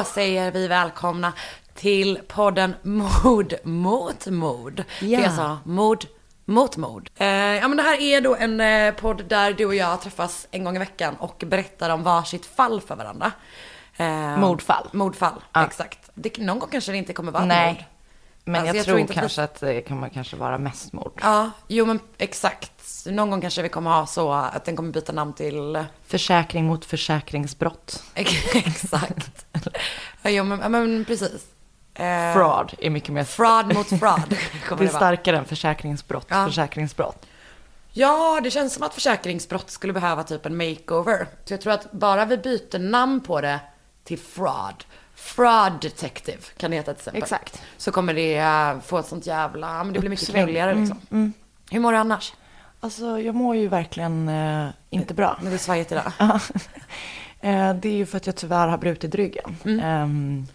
Då säger vi välkomna till podden Mord mot mord. Ja. Det är alltså mord mot mord. Eh, ja men det här är då en eh, podd där du och jag träffas en gång i veckan och berättar om varsitt fall för varandra. Eh, Mordfall. Mordfall, Ja. exakt. Det, någon gång kanske det inte kommer vara ett Nej. mord. Men Alltså, jag, jag tror tror att kanske att det kommer kanske vara mest mord. Ja, jo men exakt. Någon gång kanske vi kommer ha så att den kommer byta namn till Försäkring mot försäkringsbrott. Exakt. Ja, jo, men, men precis. Eh, Fraud är mycket mer... Fraud mot fraud. Det är starkare än försäkringsbrott. Ja. Försäkringsbrott. Ja, det känns som att försäkringsbrott skulle behöva typ en makeover. Så jag tror att bara vi byter namn på det till fraud. Fraud detective kan det heta till exempel. Exakt. Så kommer det eh, få ett sånt jävla, men det blir mycket Uppsving. knulligare liksom. Mm, Hur mår du annars? Alltså jag mår ju verkligen eh, inte bra. Det är svajigt idag. Eh, det är ju för att jag tyvärr har brutit ryggen. Mm. Ehm,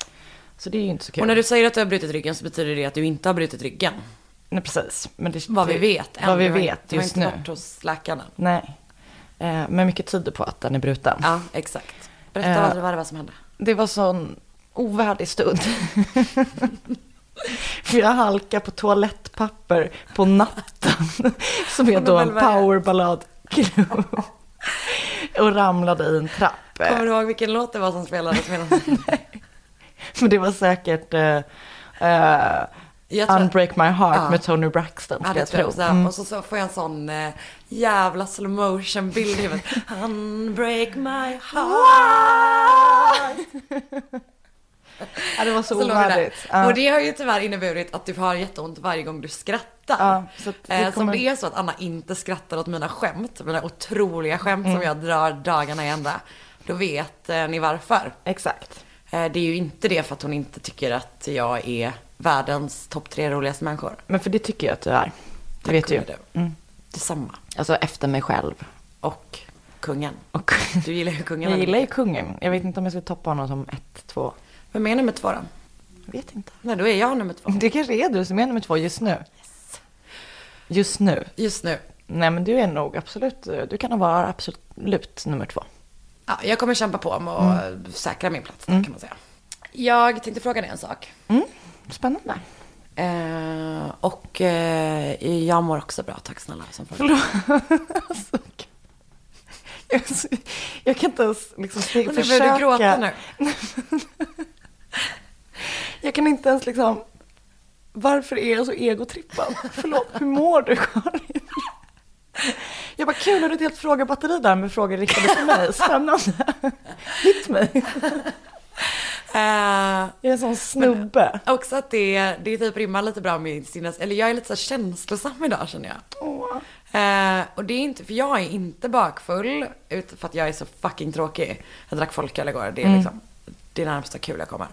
så det är ju inte så kul. Och när du säger att du har brutit ryggen så betyder det att du inte har brutit ryggen. Nej, precis. Men det, Vad vi vet. än. Vad vi Du har- vet Du har just inte nu. varit hos läkaren. Nej. Eh, men mycket tyder på att den är bruten. Ja, exakt. Berätta vad, vad det var som hände. Det var sån ovärdig stund. För jag halkade på toalettpapper på natten. Som är då en vad är det? powerballad Och ramlade i en trapp. Kommer du ihåg vilken låt det var som spelades medan? Men det var säkert Jag tror- Unbreak My Heart Ja. med Tony Braxton. Ja, det jag tror jag. Mm. Och så, så får jag en sån eh, jävla slow motion bild i huvudet. Unbreak my heart. Ja, det var så, Så ovärdigt. Ja. Och det har ju tyvärr inneburit att du har jätteont varje gång du skrattar. Ja, så det Eh, kommer- det är så att Anna inte skrattar åt mina skämt, mina otroliga skämt Mm. som jag drar dagarna i ända, då vet eh, ni varför. Exakt. Eh, det är ju inte det för att hon inte tycker att jag är världens topp tre roligaste människor. Men för det tycker jag att du är. Det vet du ju. Mm. Detsamma. Alltså efter mig själv. Och kungen. Och Du gillar ju kungen jag gillar ju kungen. Jag vet inte om jag ska toppa honom som ett, två. Vem är nummer två då? Jag vet inte. Nej, då är jag nummer två. Det kanske är du som är nummer två just nu. Just nu. Just nu. Nej men du är nog absolut, du kan nog vara absolut nummer två. Ja, jag kommer kämpa på med att Mm. säkra min plats där, kan man säga. Jag tänkte fråga dig en sak. Mm. Spännande. Eh, och eh, jag mår också bra, tack snälla som frågar. alltså, jag, jag kan inte ens liksom Och nu försöka. börjar du gråta nu. Jag kan inte ens liksom, varför är jag så egotrippad? Förlåt, hur mår du Karin? Jag bara, kul, har du ett helt frågebatteri där med frågor riktade till mig? Spännande. Hit mig. Eh, Jag är en sån snubbe. också att det, det typ rimmar lite bra med sin, eller jag är lite så känslosam idag känner jag. Åh. Eh, och det är inte, för jag är inte bakfull, för att jag är så fucking tråkig. Jag drack folköl igår, det är liksom det närmsta kul jag kommer.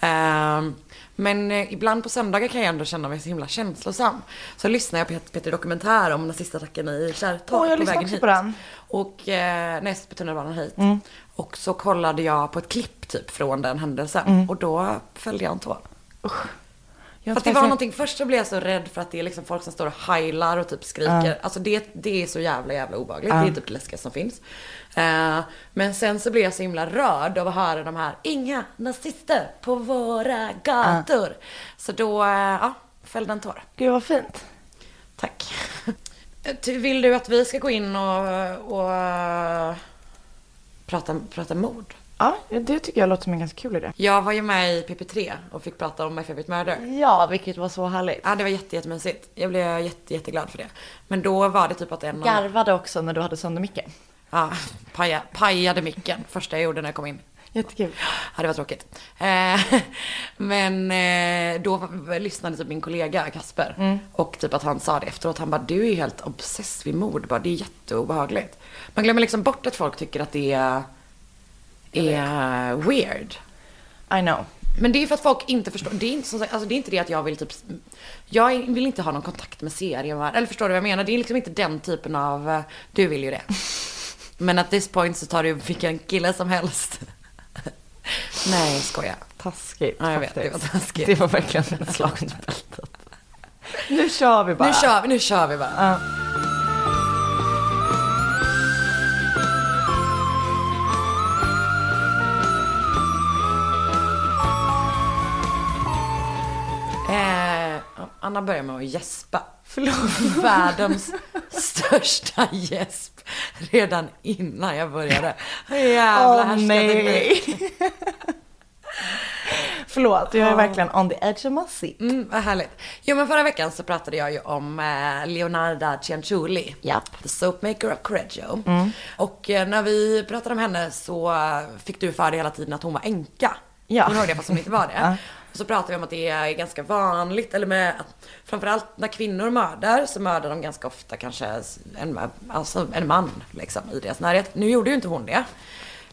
Eh, men eh, ibland på söndagar kan jag ändå känna mig så himla känslosam. Så lyssnar jag på Pet- Peter Dokumentär om nazistattacken i Kärrtorp jag på vägen hit. på den. Och eh, när jag satt på tunnelbanan hit. Och så kollade jag på ett klipp typ från den händelsen. Och då fällde jag en tår. Jag För att det var någonting, först så blev jag så rädd för att det är liksom folk som står och heilar och typ skriker. Alltså det, det är så jävla jävla obehagligt. Det är typ det läskigaste som finns. Eh, men sen så blev jag så himla rörd av att höra de här, inga nazister på våra gator. Så då, eh, ja, fällde en tår. Gud vad fint. Tack. Eh, Vill du att vi ska gå in och, och prata, prata mord? Ja, det tycker jag låter som en ganska kul idé. Jag var ju med i PP3 och fick prata om My Favorite Murder. Ja, vilket var så härligt. Ja, det var jätte, jättemysigt. Jag blev jätte, jätteglad för det. Men då var det typ att en... Garvade också när du hade sönder micken. Ja, paja, pajade micken. Första jag gjorde när jag kom in. Jättekul. Ja, det var tråkigt. Eh, men eh, då lyssnade typ min kollega Kasper. Och typ att han sa det efteråt. Han bara, du är ju helt obsess vid mord. Bara, det är jätteobehagligt. Man glömmer liksom bort att folk tycker att det är, är weird. I know. Men det är för att folk inte förstår. Det är inte, som sagt, alltså det, är inte det att jag vill typ... Jag vill inte ha någon kontakt med serien. va? Eller förstår du vad jag menar? Det är liksom inte den typen av... eh, Du vill ju det. Men at this point så tar du vilken kille som helst. Nej, skoja. Taskigt. Ja, jag vet. Det var taskigt. Det var verkligen ett slag under bältet. Nu kör vi bara. Nu kör, vi, nu kör vi bara. Uh. Anna börjar med att gäspa. Förlåt. Världens största gäsp redan innan jag började. Jävla härskarteknik. nej. Förlåt, jag är verkligen on the edge of my seat. Mm, vad härligt. Jo men förra veckan så pratade jag ju om eh, Leonarda Cianciulli. Japp. The soapmaker of Correggio. Och eh, när vi pratade om henne så fick du för dig hela tiden att hon var änka. Ja. Hon hörde det fast hon inte var det. Ja. Och så pratade vi om att det är ganska vanligt, eller med att framförallt när kvinnor mördar så mördar de ganska ofta kanske en, alltså en man liksom i deras närhet. Nu gjorde ju inte hon det.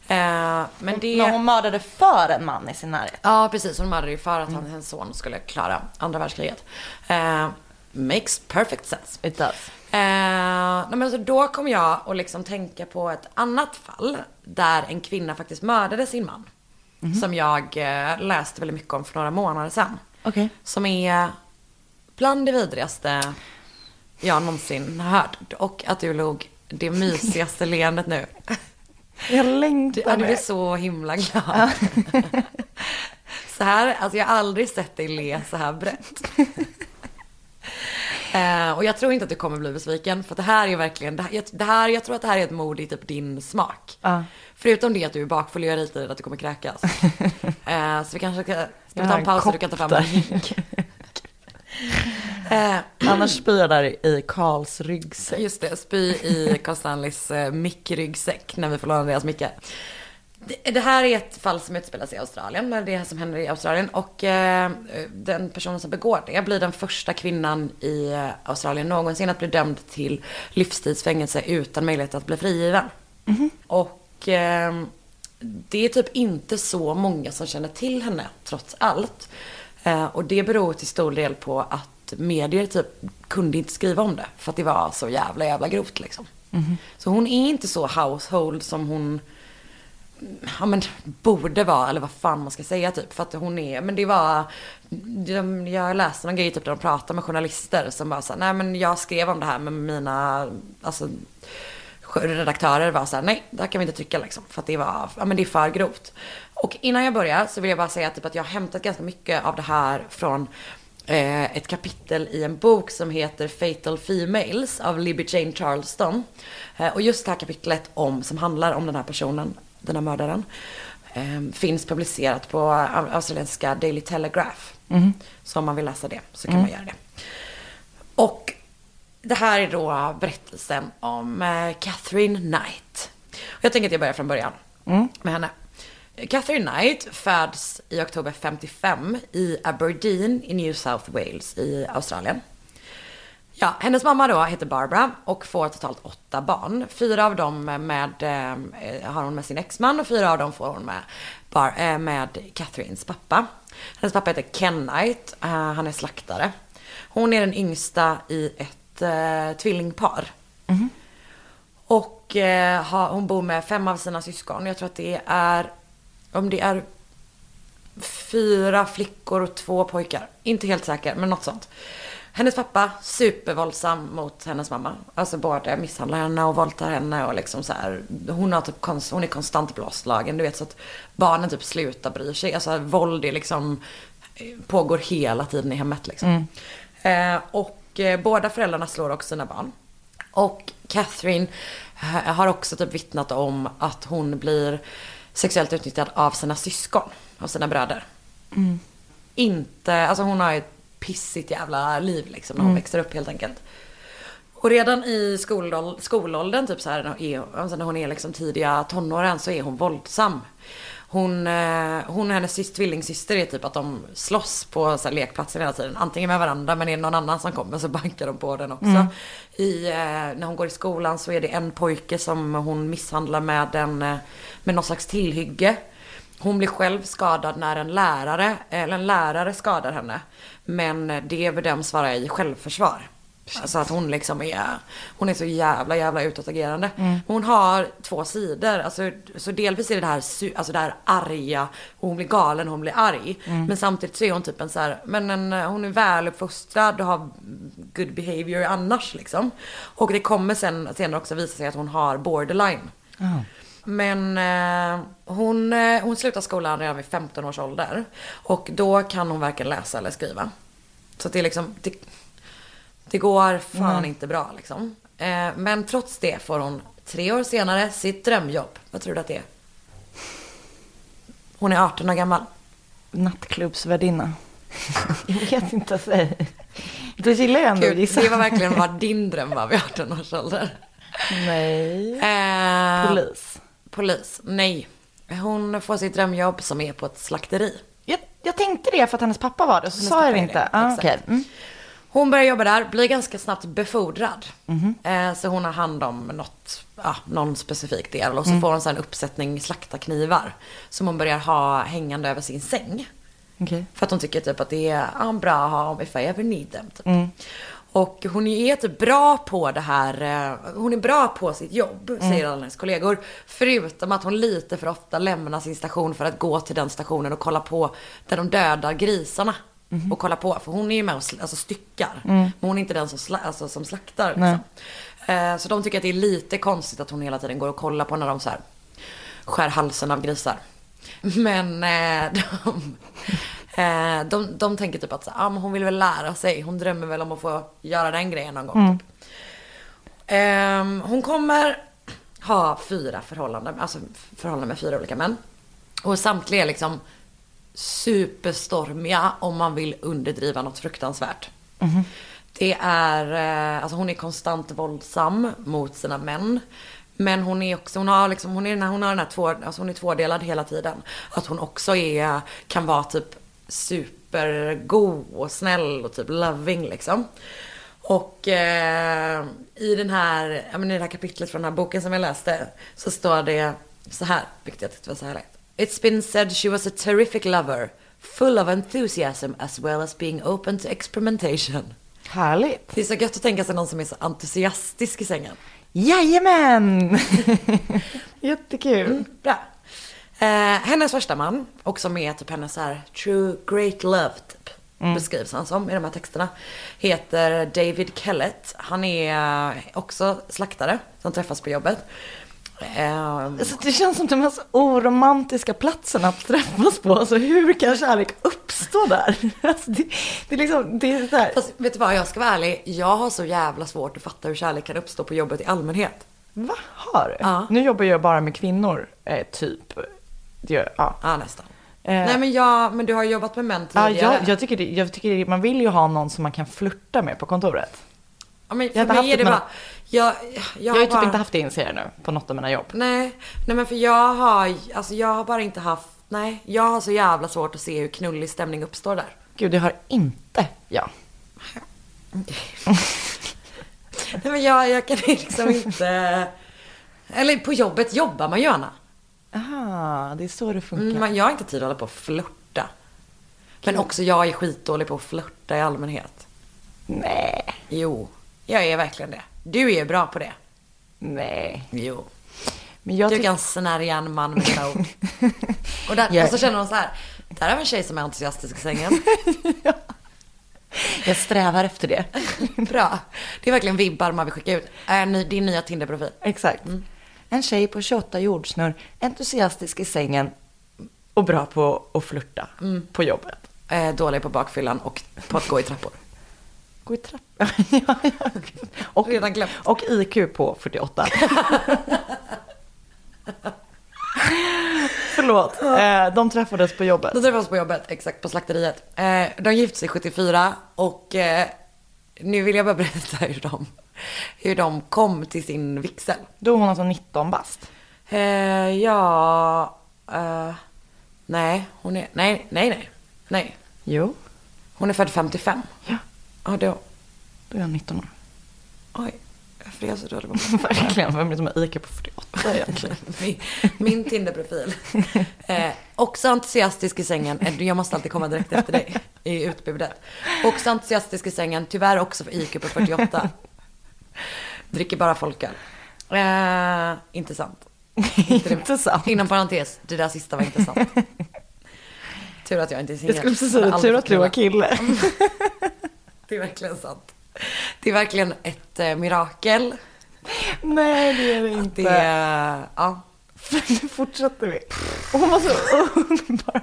Eh, men det... Men hon mördade för en man i sin närhet. Ja, precis. Hon mördade ju för att han, hennes son skulle klara andra världskriget. Eh, makes perfect sense. It does. Eh, men så då kom jag att liksom tänka på ett annat fall där en kvinna faktiskt mördade sin man. Som jag eh, läste väldigt mycket om för några månader sedan. Okej. Som är bland det vidrigaste jag någonsin har hört. Och att du låg det mysigaste leendet nu. Jag Du, längtar du är med. så himla glad. så här, alltså jag har aldrig sett dig le så här brett. Eh, och jag tror inte att du kommer bli besviken för det här är verkligen, det här, jag, det här, jag tror att det här är ett mord i typ din smak. Ja. Förutom det att du är bakfull och jag är lite att du kommer kräkas. Eh, så vi kanske ska, ska vi ta en paus så du kan ta fram en. Eh, Annars spyr jag där i Karls ryggsäck. Just det, spy i Carl Stanleys eh, mickryggsäck när vi får låna deras mickar. Det, här är ett fall som utspelar sig i Australien, eller det som händer i Australien. Och eh, den personen som begår det blir den första kvinnan i eh, Australien någonsin att bli dömd till livstidsfängelse utan möjlighet att bli frigiven. Och eh, det är typ inte så många som känner till henne, trots allt. Eh, och det beror till stor del på att medier typ kunde inte skriva om det. För att det var så jävla, jävla grovt liksom. Så hon är inte så household som hon ja men borde vara, eller vad fan man ska säga typ. För att hon är, men det var, de, jag läste någon grej typ där de pratar med journalister som bara sa nej men jag skrev om det här med mina, alltså redaktörer var såhär, nej det här kan vi inte trycka liksom. För att det var, ja men det är för grovt. Och innan jag börjar så vill jag bara säga typ att jag har hämtat ganska mycket av det här från eh, ett kapitel i en bok som heter Fatal Females av Libby Jane Charleston. Eh, och just det här kapitlet om, som handlar om den här personen, den här mördaren, eh, finns publicerat på australiensiska Daily Telegraph. Så om man vill läsa det så kan man göra det. Och det här är då berättelsen om eh, Catherine Knight. Jag tänker att jag börjar från början med henne. Catherine Knight föds i oktober 55 i Aberdeen i New South Wales i Australien. Ja, hennes mamma då heter Barbara och får totalt åtta barn. Fyra av dem med, eh, har hon med sin exman och fyra av dem får hon med, Bar, eh, med Catherines pappa. Hennes pappa heter Ken Knight, eh, han är slaktare. Hon är den yngsta i ett eh, tvillingpar. Och eh, har, hon bor med fem av sina syskon. Jag tror att det är, om det är fyra flickor och två pojkar. Inte helt säker, men något sånt. Hennes pappa, supervåldsam mot hennes mamma. Alltså både misshandlar henne och våldtar henne och liksom så här. Hon, har typ konst, hon är konstant blåslagen, du vet så att barnen typ slutar bry sig. Alltså våld är liksom, pågår hela tiden i hemmet liksom. Eh, och eh, båda föräldrarna slår också sina barn. Och Catherine eh, har också typ vittnat om att hon blir sexuellt utnyttjad av sina syskon, av sina bröder. Inte, alltså hon har ett pissigt jävla liv liksom när hon växer upp helt enkelt. Och redan i skolål- skolåldern, typ så här, när alltså när hon är liksom tidiga tonåren så är hon våldsam. Hon, eh, hon och hennes syster, tvillingsyster är typ att de slåss på så här, lekplatsen hela tiden. Antingen med varandra men är det någon annan som kommer så bankar de på den också. I, eh, när hon går i skolan så är det en pojke som hon misshandlar med, en, eh, med någon slags tillhygge. Hon blir själv skadad när en lärare, eller en lärare skadar henne. Men det bedöms vara i självförsvar. Alltså att hon liksom är, hon är så jävla jävla utåtagerande. Men hon har två sidor. Alltså, så delvis är det det här, alltså det här arga, hon blir galen, hon blir arg. Men samtidigt så är hon typ en så här, men en, hon är väluppfostrad och har good behavior annars liksom. Och det kommer sen, senare också visa sig att hon har borderline. Men eh, hon, eh, hon slutar skolan redan vid 15 års ålder. Och då kan hon varken läsa eller skriva. Så det är liksom, det, det går fan inte bra liksom. Eh, men trots det får hon tre år senare sitt drömjobb. Vad tror du att det är? Hon är 18 år gammal. Nattklubbsvärdinna. jag vet inte, säg. Då gillar jag ändå Gud, gissa. det var verkligen vad din dröm var vid 18 års ålder. Nej. Eh, Polis. Polis, nej. Hon får sitt drömjobb som är på ett slakteri. Jag, jag tänkte det för att hennes pappa var det, så Hennes sa jag det inte. Ah, okej. mm. Hon börjar jobba där, blir ganska snabbt befordrad. Mhm. Eh, så hon har hand om något, ja, någon specifik del. Och så Mm. får hon sen en uppsättning slaktarknivar. Som hon börjar ha hängande över sin säng. Okej. För att hon tycker typ att det är ja, bra att ha om if I ever need them. Typ. Mm. Och hon är typ bra på det här, eh, hon är bra på sitt jobb, Mm. säger alla hennes kollegor. Förutom att hon lite för ofta lämnar sin station för att gå till den stationen och kolla på där de dödar grisarna. Mhm. Och kolla på, för hon är ju med och sl- alltså, styckar. Men hon är inte den som, sla- alltså, som slaktar. Mm. Liksom. Eh, så de tycker att det är lite konstigt att hon hela tiden går och kollar på när de så här, skär halsen av grisar. Men eh, de, eh, de, de tänker typ att så, ah, men hon vill väl lära sig. Hon drömmer väl om att få göra den grejen någon gång. Typ. Ehm, hon kommer ha fyra förhållanden, alltså förhållanden med fyra olika män. Och samtliga är liksom superstormiga om man vill underdriva något fruktansvärt. Det är, eh, alltså hon är konstant våldsam mot sina män. Men hon är också, hon har liksom, hon är den här, hon har den här två, alltså hon är tvådelad hela tiden. Att hon också är, kan vara typ supergod och snäll och typ loving liksom. Och eh, i den här, ja, men i det här kapitlet från den här boken som jag läste så står det så här, vilket jag tyckte var så härligt. It's been said she was a terrific lover, full of enthusiasm as well as being open to experimentation. Härligt. Det är så gött att tänka sig någon som är så entusiastisk i sängen. Jajamän! Jättekul. Bra. Eh, hennes första man, och som är typ hennes så här true great love typ, beskrivs han som i de här texterna, heter David Kellett. Han är eh, också slaktare som träffas på jobbet. Eh, Alltså, det känns som de mest oromantiska platserna att träffas på. Alltså, hur kan kärlek uppstå där? Alltså, det, det är liksom, det är så här. fast vet du vad, jag ska vara ärlig, jag har så jävla svårt att fatta hur kärlek kan uppstå på jobbet i allmänhet. Va, har du? Ja. Nu jobbar jag bara med kvinnor, eh, typ. Det gör, ja. Ja, nästan. Eh. Nej men jag, men du har jobbat med män Ja, tidigare. jag, jag, tycker det, jag tycker det, man vill ju ha någon som man kan flirta med på kontoret. ja, men jag för mig är det bara, jag, jag, Jag har ju typ bara... inte haft det inser jag nu på något av mina jobb. Nej, nej men för jag har, alltså jag har bara inte haft, nej, jag har så jävla svårt att se hur knullig stämning uppstår där. Gud, det har inte jag. Nej men jag, jag kan liksom inte, eller på jobbet jobbar man ju Det är så det funkar. Mm, man, jag har inte tid att hålla på och flörta. Men också jag är skitdålig på att flörta i allmänhet. Nej, Jo, jag är verkligen det. Du är bra på det. nej. Jo. Men jag Du kan snärja en man med dina ord. Och, där, Jag- och så känner hon så här, där har vi en tjej som är entusiastisk i sängen. Jag strävar efter det. Bra. Det är verkligen vibbar man vill skicka ut. Är ny, din nya Tinder-profil. Exakt. En tjej på 28 jordsnurr, entusiastisk i sängen och bra på att flirta på jobbet. Eh, dålig på bakfyllan och på att gå i trappor. Gå i ja, ja. och, Redan glömt. och IQ på 48. Förlåt. Eh, de träffades på jobbet. De träffades på jobbet, exakt på slakteriet. Eh, de gifte sig 74 och eh, nu vill jag bara berätta hur de, hur de kom till sin vigsel. Då var hon alltså 19 bast. Eh, ja, eh, nej, hon är, nej, nej, nej, nej. Jo. Hon är född 55. Ja, Ja, då, då är jag 19 år. oj, varför är jag så dålig på Verkligen, vem är det som har IQ på 48 egentligen? min, min Tinder-profil. Eh, också entusiastisk i sängen. Eh, Jag måste alltid komma direkt efter dig i utbudet. Också entusiastisk i sängen. Tyvärr också för IQ på 48. Dricker bara folköl. Eh, inte sant. Inte sant. Inom parentes, det där sista var inte sant. Tur att jag inte är Jag singel. skulle precis Jag säga, tur att du var kille. Det är verkligen sant. Det är verkligen ett eh, mirakel. Nej, det är det inte. Det är, ja. Nu fortsätter vi. Hon var så underbar.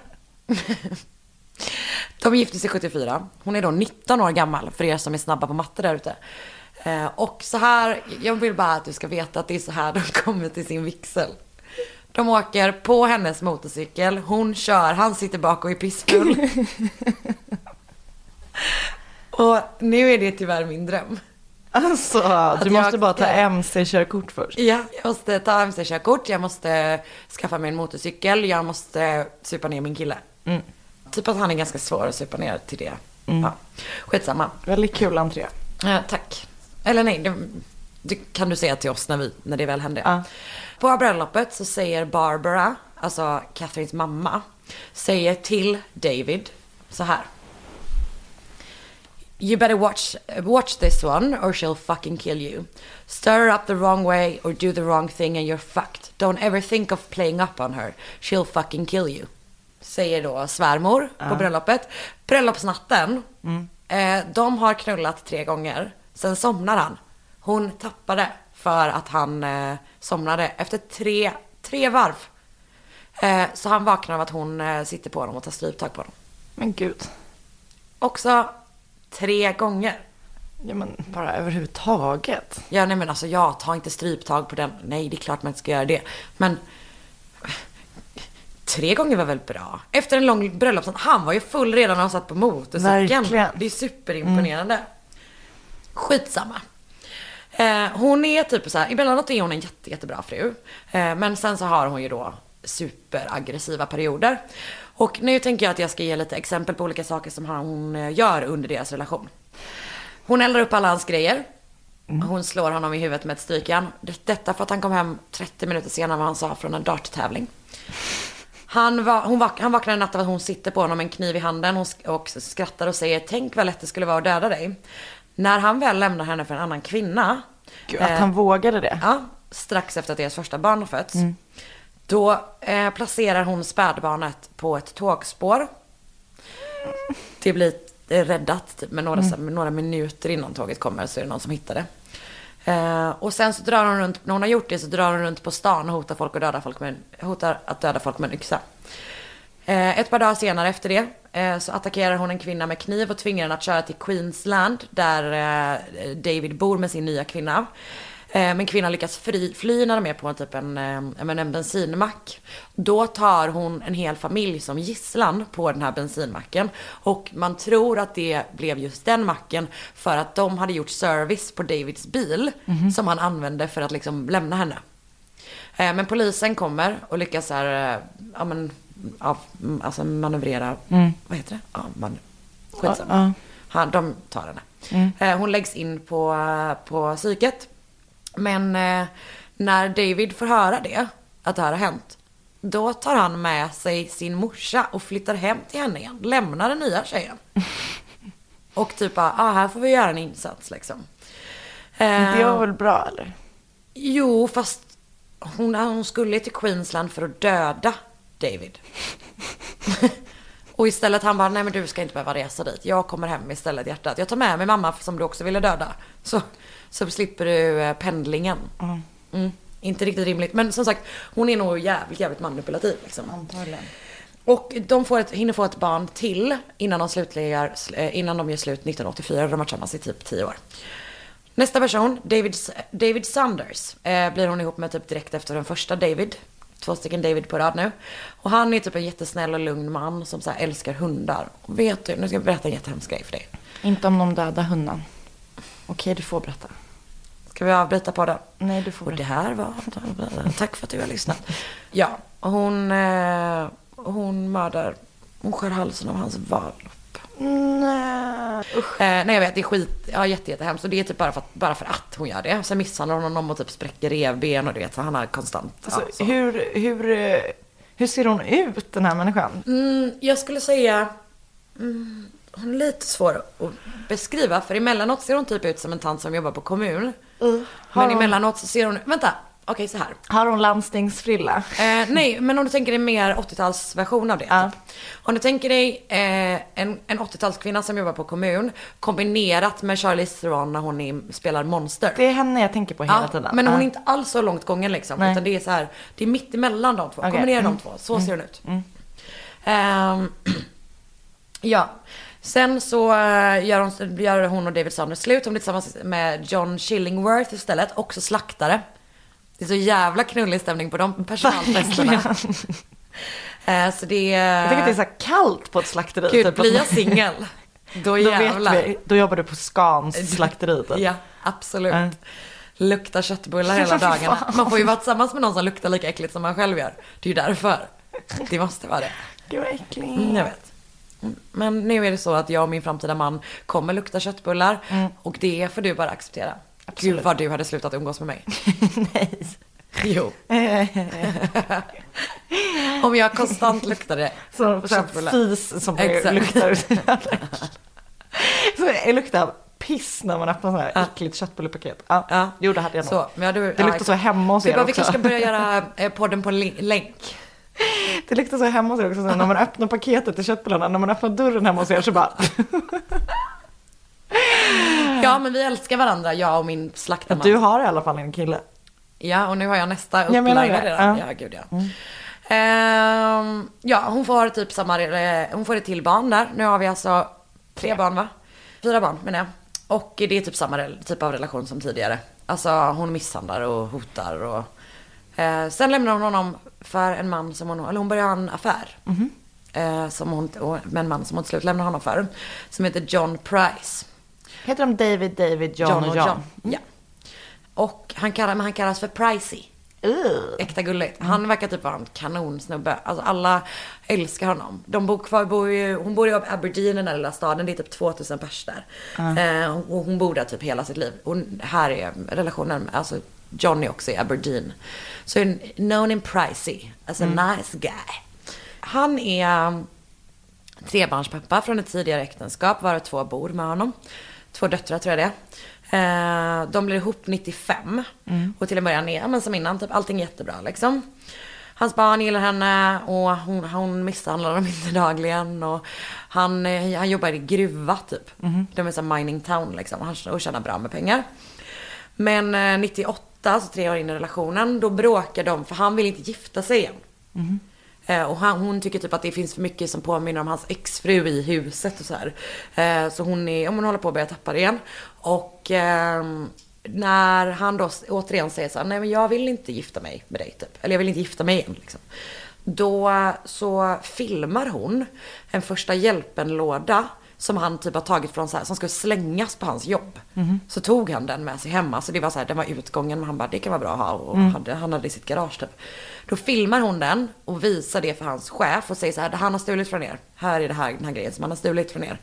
De gifte sig 74. Hon är då 19 år gammal, för er som är snabba på matte där ute. Eh, och så här, jag vill bara att du ska veta att det är så här de kommer till sin vigsel. De åker på hennes motorcykel, hon kör, han sitter bak och är pissfull. och nu är det tyvärr min dröm. Alltså, du jag måste bara ta MC-körkort först. Ja, jag måste ta mc-körkort, jag måste skaffa mig en motorcykel, jag måste supa ner min kille. Mm. Typ att han är ganska svår att supa ner till det. Ja. Skitsamma. Väldigt kul entré. Ja, tack. Eller nej, det, det kan du säga till oss när, vi, när det väl händer. Ja. På bröllopet så säger Barbara, alltså Catherines mamma, säger till David så här. You better watch, watch this one or she'll fucking kill you. Stir her up the wrong way or do the wrong thing and you're fucked. Don't ever think of playing up on her. She'll fucking kill you. Säger då svärmor på bröllopet. Bröllopsnatten, eh, de har knullat tre gånger. Sen somnar han. Hon tappade för att han eh, somnade efter tre, tre varv. Eh, så han vaknar av att hon eh, sitter på honom och tar stryptag på honom. Men gud. Också tre gånger. Ja men bara överhuvudtaget. Ja, nej men alltså jag tar inte stryptag på den. Nej, det är klart man inte ska göra det. Men tre gånger var väl bra. Efter en lång bröllopsnatt. Han var ju full redan när han satt på motorcykeln. Verkligen. Det är superimponerande. Skitsamma. Eh, hon är typ så här, emellanåt är hon en jätte, jättebra fru. Eh, men sen så har hon ju då superaggressiva perioder. Och nu tänker jag att jag ska ge lite exempel på olika saker som hon eh, gör under deras relation. Hon eldar upp alla hans grejer. Hon slår honom i huvudet med ett strykjärn. Det- Detta för att han kom hem 30 minuter senare än vad han sa från en darttävling. Han, hon vak, han vaknar en natt av att hon sitter på honom med en kniv i handen och skrattar och säger tänk vad lätt det skulle vara att döda dig. När han väl lämnar henne för en annan kvinna. Gud, att eh, han vågade det. Ja, strax efter att deras första barn har fötts. Då eh, placerar hon spädbarnet på ett tågspår. Det blir eh, räddat typ, med några, med några minuter innan tåget kommer så är det någon som hittar det. Eh, och sen så drar hon runt, när hon har gjort det så drar hon runt på stan och hotar, folk att döda folk med, hotar att döda folk med en yxa. Eh, ett par dagar senare efter det eh, så attackerar hon en kvinna med kniv och tvingar henne att köra till Queensland där eh, David bor med sin nya kvinna. Men kvinnan lyckas fri, fly när de är på en, typ en, men en bensinmack. Då tar hon en hel familj som gisslan på den här bensinmacken. Och man tror att det blev just den macken för att de hade gjort service på Davids bil som han använde för att liksom lämna henne. Men polisen kommer och lyckas här, ja men, ja, mm, alltså manövrera, vad heter det? Ja, man, skitsamma. Ja, ja. Han, de tar henne. Eh, Hon läggs in på, eh, på psyket. Men eh, när David får höra det, att det här har hänt, då tar han med sig sin morsa och flyttar hem till henne igen. Lämnar den nya tjejen. Och typ bara, ah, här får vi göra en insats liksom. Det Eh, var väl bra eller? Jo, fast hon, hon skulle till Queensland för att döda David. och istället han bara, nej men du ska inte behöva resa dit. Jag kommer hem istället hjärtat. Jag tar med mig mamma som du också ville döda. Så, så slipper du eh, pendlingen. Mm. Inte riktigt rimligt. Men som sagt, hon är nog jävligt, jävligt manipulativ liksom. Antagligen. Och de får ett, hinner få ett barn till innan de, slutliga, eh, innan de gör slut 1984. De har tillsammans i typ 10 år. Nästa person, David, David Sanders, eh, blir hon ihop med typ direkt efter den första David. Två stycken David på rad nu. Och han är typ en jättesnäll och lugn man som så här älskar hundar. Och vet du, nu ska jag berätta en jättehemsk grej för dig. Inte om de döda hunden. Okej, du får berätta. Ska vi avbryta på den? Nej, du får Och det här var... Tack för att du har lyssnat. Ja, hon, eh, hon mördar... Hon skär halsen av hans Nej. Usch. Eh, nej jag vet, det är skit, ja jätte, jättehemskt. Och det är typ bara för, att, bara för att hon gör det. Sen misshandlar hon honom och typ spräcker revben och du vet, så han har konstant... Alltså, ja, så. hur, hur, eh, hur ser hon ut den här människan? Mm, jag skulle säga... Mm, hon är lite svår att beskriva. För emellanåt ser hon typ ut som en tant som jobbar på kommun. Har Men hon- emellanåt så ser hon... Vänta, okej så här. Har hon landstingsfrilla? Eh, nej, men om du tänker dig mer 80-talsversion av det. Ja. Typ. Om du tänker dig eh, en, en 80-talskvinna som jobbar på kommun kombinerat med Charlize Theron när hon är, spelar monster. Det är henne jag tänker på hela Ja, tiden. men hon är inte alls så långt gången liksom. Nej. Utan det är så här, det är mitt emellan de två. Okej. Kombinera Mm. de två, så ser hon ut. Ehm, Ja. Sen så eh, gör hon, gör hon och David Saunders slut. Hon blir tillsammans med John Chillingworth istället, också slaktare. Det är så jävla knullig stämning på de personalfesterna. Eh, så det är... Jag tycker att det är så kallt på ett slakteri. Gud, typ, blir jag singel, då Då jävlar. vet vi. Då jobbar du på Scans slakteri. typ. Ja, absolut. Ja. Luktar köttbullar hela dagarna. Man får ju vara tillsammans med någon som luktar lika äckligt som man själv gör. Det är ju därför. Det måste vara det. Gud vad äckligt. Mm, jag vet. Mm, Men nu är det så att jag och min framtida man kommer lukta köttbullar. Och det får du bara acceptera. Gud vad du hade slutat umgås med mig. Nej. Jo. Om jag konstant luktade Köttbullar. här fis som Exakt. luktar. så det luktar piss när man öppnar så här äckligt köttbullepaket. Ja, Ja. jo det hade jag nog. Så, men ja, du, Det luktar så hemma hos er bara, vi också. kanske ska börja göra eh, podden på länk. Det luktar så hemma hos er också. Så när man öppnar paketet till köttbullarna, när man öppnar dörren hemma hos er så bara. Ja men vi älskar varandra, jag och min slaktarman. Du har i alla fall en kille. Ja och nu har jag nästa redan. ja. Ja gud ja. Ehm, ja hon får typ samma, hon får ett till barn där. Nu har vi alltså tre barn va? Fyra barn menar jag. Och det är typ samma typ av relation som tidigare. Alltså hon misshandlar och hotar och eh, Sen lämnar hon honom för en man som hon, eller hon börjar ha en affär. Eh, som hon, med en man som hon till slut lämnar honom för. Som heter John Price. Heter de David, David, John, och John? Ja. Och han, kallar, men han kallas för Pricey. Uh. Äkta gulligt. Han verkar typ vara en kanonsnubbe. Alltså alla älskar honom. De bor kvar, bor ju, hon bor i Aberdeen, den här lilla staden. Det är typ 2000 pers där. Eh, och hon bor där typ hela sitt liv. Och här är relationen, alltså Johnny också i Aberdeen. Så so, known in Pricey as a nice guy. Han är um, trebarnspappa från ett tidigare äktenskap, varav två bor med honom. Två döttrar tror jag det är. Eh, de blir ihop 95. Och till en början är, men som innan, typ allting jättebra liksom. Hans barn gillar henne och hon, hon misshandlar dem inte dagligen. Och han, eh, han jobbar i gruva typ. De är så mining town liksom. Och han och tjänar bra med pengar. Men eh, 98, alltså tre år in i relationen, då bråkar de för han vill inte gifta sig igen. Eh, Eh, och han, hon tycker typ att det finns för mycket som påminner om hans exfru i huset och så här. Eh, så hon, är, om hon håller på att börja tappa det igen. Och ehm, när han då återigen säger så här, nej men jag vill inte gifta mig med dig typ. Eller jag vill inte gifta mig igen liksom. Då så filmar hon en första hjälpen-låda som han typ har tagit från så här, som ska slängas på hans jobb. Så tog han den med sig hemma. Så det var så här, den var utgången men han bara, det kan vara bra att ha. Och hade, han hade i sitt garage typ. Då filmar hon den och visar det för hans chef och säger så här, han har stulit från er. Här är det här, den här grejen som han har stulit från er.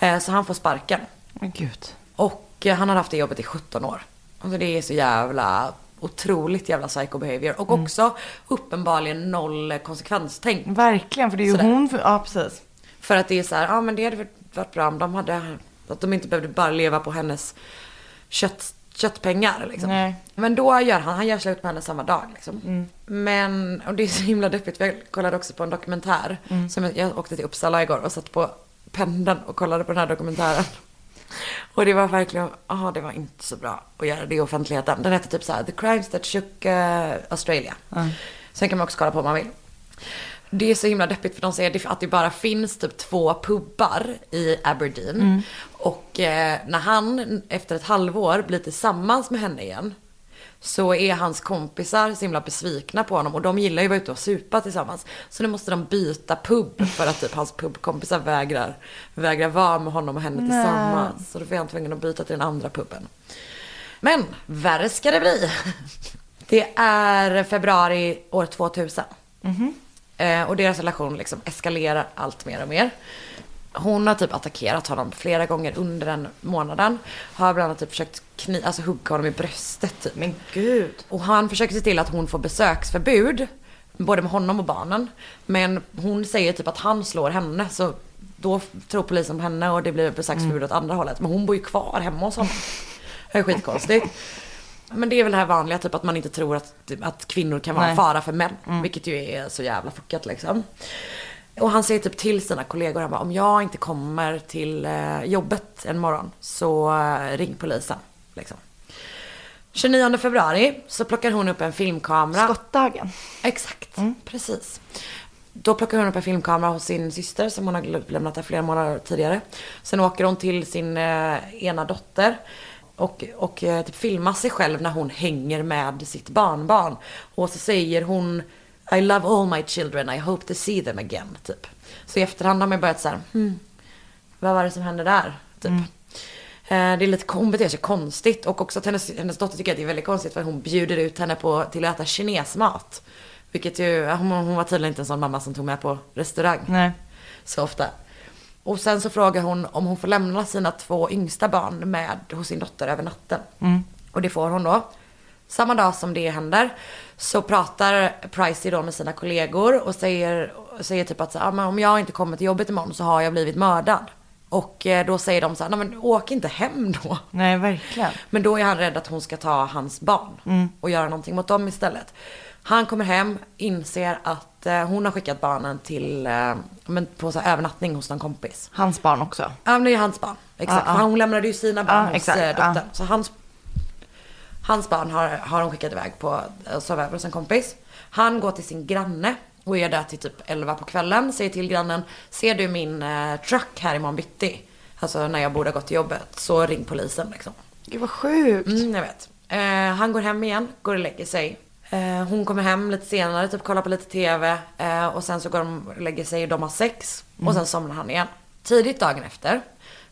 Eh, så han får sparken. Men gud. Och eh, han har haft det jobbet i 17 år. Alltså det är så jävla otroligt jävla psycho behavior. Och också uppenbarligen noll konsekvenstänk. Verkligen, för det är ju Sådär. hon. För, ja, precis. För att det är så här, ja men det hade varit- varit bra om de hade, att de inte behövde bara leva på hennes kött, köttpengar liksom. Nej. Men då gör han, han gör slut med henne samma dag liksom. Men, och det är så himla deppigt, jag kollade också på en dokumentär. Som jag, jag åkte till Uppsala igår och satt på pendeln och kollade på den här dokumentären. Och det var verkligen, ja det var inte så bra att göra det i offentligheten. Den heter typ så här, The Crimes That Shook eh, Australia. Sen kan man också kolla på om man vill. Det är så himla deppigt för de säger att det bara finns typ två pubbar i Aberdeen. Och eh, när han efter ett halvår blir tillsammans med henne igen. Så är hans kompisar så himla besvikna på honom och de gillar ju att vara ute och supa tillsammans. Så nu måste de byta pub för att typ hans pubkompisar vägrar, vägrar vara med honom och henne tillsammans. Så då är han tvungen att byta till den andra puben. Men värre ska det bli. Det är februari år 2000. Eh, och deras relation liksom eskalerar allt mer och mer. Hon har typ attackerat honom flera gånger under den månaden. Har bland annat typ försökt kni- alltså hugga honom i bröstet typ. Men gud. Och han försöker se till att hon får besöksförbud. Både med honom och barnen. Men hon säger typ att han slår henne. Så då tror polisen på henne och det blir besöksförbud åt andra hållet. Men hon bor ju kvar hemma hos honom. Det är skitkonstigt. Men det är väl det här vanliga, typ att man inte tror att, att kvinnor kan vara en Nej. fara för män. Vilket ju är så jävla fuckat liksom. Och han säger typ till sina kollegor, han bara, om jag inte kommer till eh, jobbet en morgon så eh, ring polisen. Liksom. 29 februari så plockar hon upp en filmkamera. Skottdagen. Exakt, precis. då plockar hon upp en filmkamera hos sin syster som hon har lämnat där flera månader tidigare. Sen åker hon till sin eh, ena dotter och, och eh, typ filmar sig själv när hon hänger med sitt barnbarn. Och så säger hon I love all my children, I hope to see them again. Typ. Så i efterhand har man börjat så här, hmm, vad var det som hände där? Typ. Mm. Eh, Det är lite, hon beter sig konstigt och också att hennes, hennes dotter tycker att det är väldigt konstigt för hon bjuder ut henne på, till att äta kinesmat. Vilket ju, hon, hon var tydligen inte en sån mamma som tog med på restaurang Nej. så ofta. Och sen så frågar hon om hon får lämna sina två yngsta barn med hos sin dotter över natten. Och det får hon då. Samma dag som det händer så pratar Pricey då med sina kollegor och säger, säger typ att så, "Ah, om jag inte kommer till jobbet imorgon så har jag blivit mördad. Och eh, då säger de så här, nej men åk inte hem då. Nej, verkligen. Men då är han rädd att hon ska ta hans barn och göra någonting mot dem istället. Han kommer hem, inser att eh, hon har skickat barnen till, eh, men på så här, övernattning hos någon kompis. Hans barn också. Ja men det är hans barn. Exakt. Ja, ja. För hon lämnade ju sina barn Ja, hos exakt, eh, dottern. Så hans, hans barn har, har hon skickat iväg på att sova över hos en kompis. Han går till sin granne och är där till typ 11 på kvällen. Säger till grannen, ser du min eh, truck här imorgon bitti? Alltså när jag borde ha gått till jobbet. Så ring polisen liksom. Gud vad sjukt. Mm, jag vet. Eh, han går hem igen, går och lägger sig. Eh, hon kommer hem lite senare, typ kollar på lite TV. Eh, och sen så går de och lägger sig och de har sex. Och sen somnar han igen. Tidigt dagen efter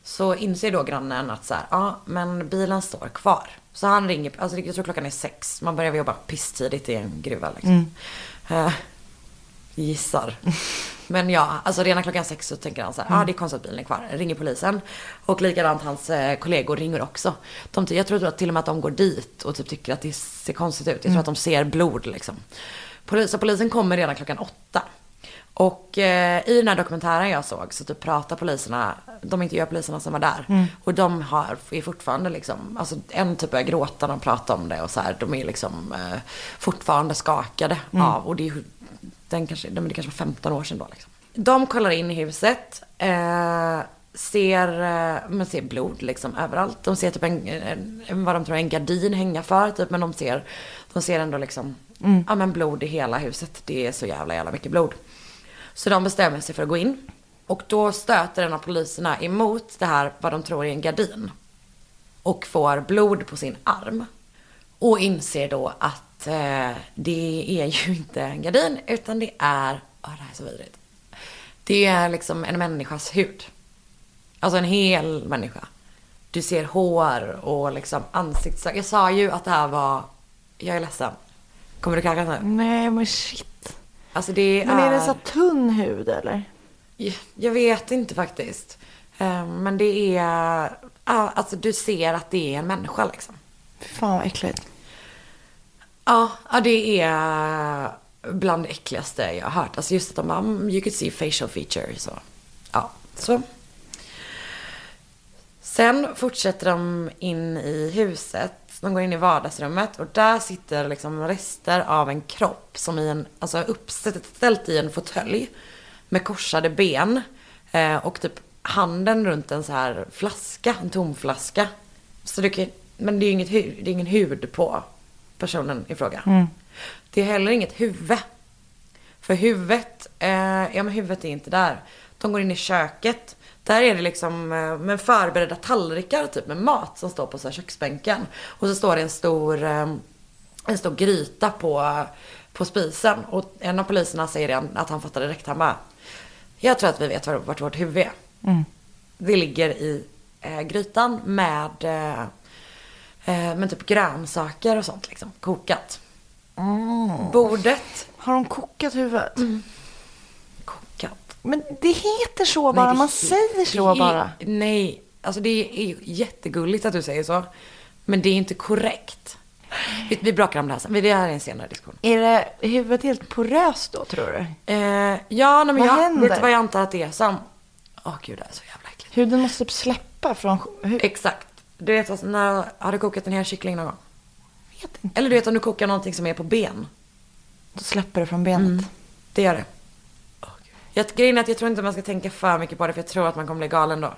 så inser då grannen att så ja men bilen står kvar. Så han ringer, alltså jag tror klockan är sex. Man börjar jobba pisstidigt i en gruva liksom. Eh, gissar. Men ja, alltså redan klockan sex så tänker han så här, ah, det är konstigt att bilen är kvar. Ringer polisen. Och likadant hans eh, kollegor ringer också. De, jag tror att till och med att de går dit och typ tycker att det ser konstigt ut. Jag tror att de ser blod liksom. Polis, så polisen kommer redan klockan åtta. Och eh, i den här dokumentären jag såg så typ pratar poliserna, de intervjuar poliserna som var där. Och de har, är fortfarande liksom, alltså en typ börjar gråta när de pratar om det och så här, de är liksom eh, fortfarande skakade av, och det är den kanske, det kanske var 15 år sedan då liksom. De kollar in i huset, eh, ser, eh, men ser blod liksom överallt. De ser typ en, en, vad de tror är en gardin hänga för typ, men de ser, de ser ändå liksom, ja men blod i hela huset. Det är så jävla jävla mycket blod. Så de bestämmer sig för att gå in. Och då stöter en av poliserna emot det här, vad de tror är en gardin. Och får blod på sin arm. Och inser då att eh, det är ju inte en gardin, utan det är, ja det här är så vidrigt. Det är liksom en människas hud. Alltså en hel människa. Du ser hår och liksom ansikts... Jag sa ju att det här var, jag är ledsen. Kommer du kräkas nu? Nej men shit. Alltså det Men är det så tunn hud eller? Jag vet inte faktiskt. Eh, Men det är, ja, alltså du ser att det är en människa liksom. Fan vad äckligt. Ja, ja det är bland det äckligaste jag har hört. Alltså just att de bara, you could see facial features Så, ja, så. Sen fortsätter de in i huset. De går in i vardagsrummet och där sitter liksom rester av en kropp som i en, alltså uppställt i en fåtölj med korsade ben eh, och typ handen runt en så här flaska, en tom flaska. Så du kan, men det är ju inget hud, det är ingen hud på personen i fråga. Det är heller inget huvud. För huvudet, eh, ja men huvudet är inte där. De går in i köket. Där är det liksom eh, med förberedda tallrikar typ med mat som står på så här köksbänken. Och så står det en stor, eh, en stor gryta på, på spisen. Och en av poliserna säger det, att han fattar direkt. Han bara, jag tror att vi vet var- vart vårt huvud är. Det ligger i eh, grytan med, eh, med typ grönsaker och sånt liksom. Kokat. Bordet Har de kokat huvudet? kokat. Men det heter så bara, Nej, det- man säger så är- bara. Nej, alltså det är jättegulligt att du säger så. Men det är inte korrekt. Vi, vi brakar om det här sen. Det här är en senare diskussion. Är det huvudet helt poröst då tror du? Eh, ja, nej, men Vad jag, händer? vet du vad jag antar att det är som? Åh gud, det är så jävla äckligt. Huden måste typ släppa från huvudet. Exakt. Du vet, alltså, när, har du kokat en hel kyckling någon gång? Vet inte. Eller du vet om du kokar någonting som är på ben. Då släpper det från benet. Det gör det. Jag, grejen är att jag tror inte man ska tänka för mycket på det för jag tror att man kommer bli galen då.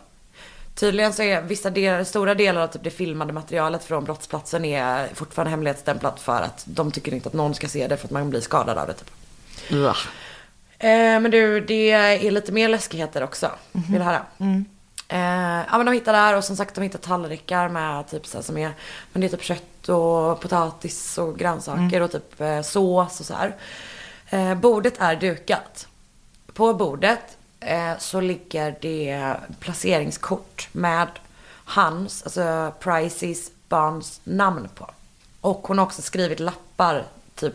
Tydligen så är vissa delar, stora delar av typ det filmade materialet från brottsplatsen är fortfarande hemlighetsstämplat för att de tycker inte att någon ska se det för att man blir skadad av det typ. Eh, men du, det är lite mer läskigheter också. Vill du höra? Eh, ja men de hittar där och som sagt de hittar tallrikar med typ så här som är, men det är typ kött och potatis och grönsaker och typ eh, sås och så här. Eh, bordet är dukat. På bordet eh, så ligger det placeringskort med hans, alltså Pricys barns namn på. Och hon har också skrivit lappar, typ,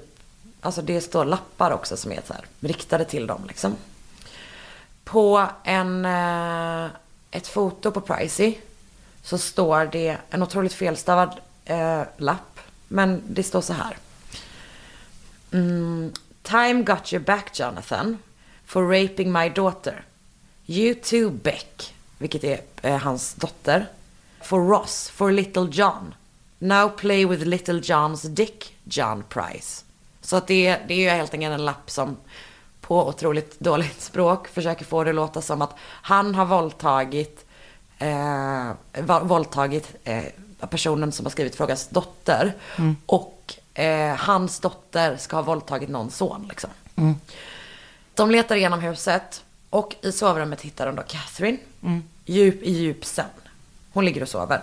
alltså det står lappar också som är så här, riktade till dem liksom. På en, eh, ett foto på Pricey så står det en otroligt felstavad eh, lapp. Men det står så här. Mm, Time got you back Jonathan for raping my daughter. You too Beck, vilket är eh, hans dotter. For Ross, for little John. Now play with little John's dick, John Price. Så att det, det är ju helt enkelt en lapp som på otroligt dåligt språk försöker få det att låta som att han har våldtagit, eh, våldtagit eh, personen som har skrivit frågans dotter. Och eh, hans dotter ska ha våldtagit någon son liksom. De letar igenom huset och i sovrummet hittar de då Catherine. Djup i djup sömn. Hon ligger och sover.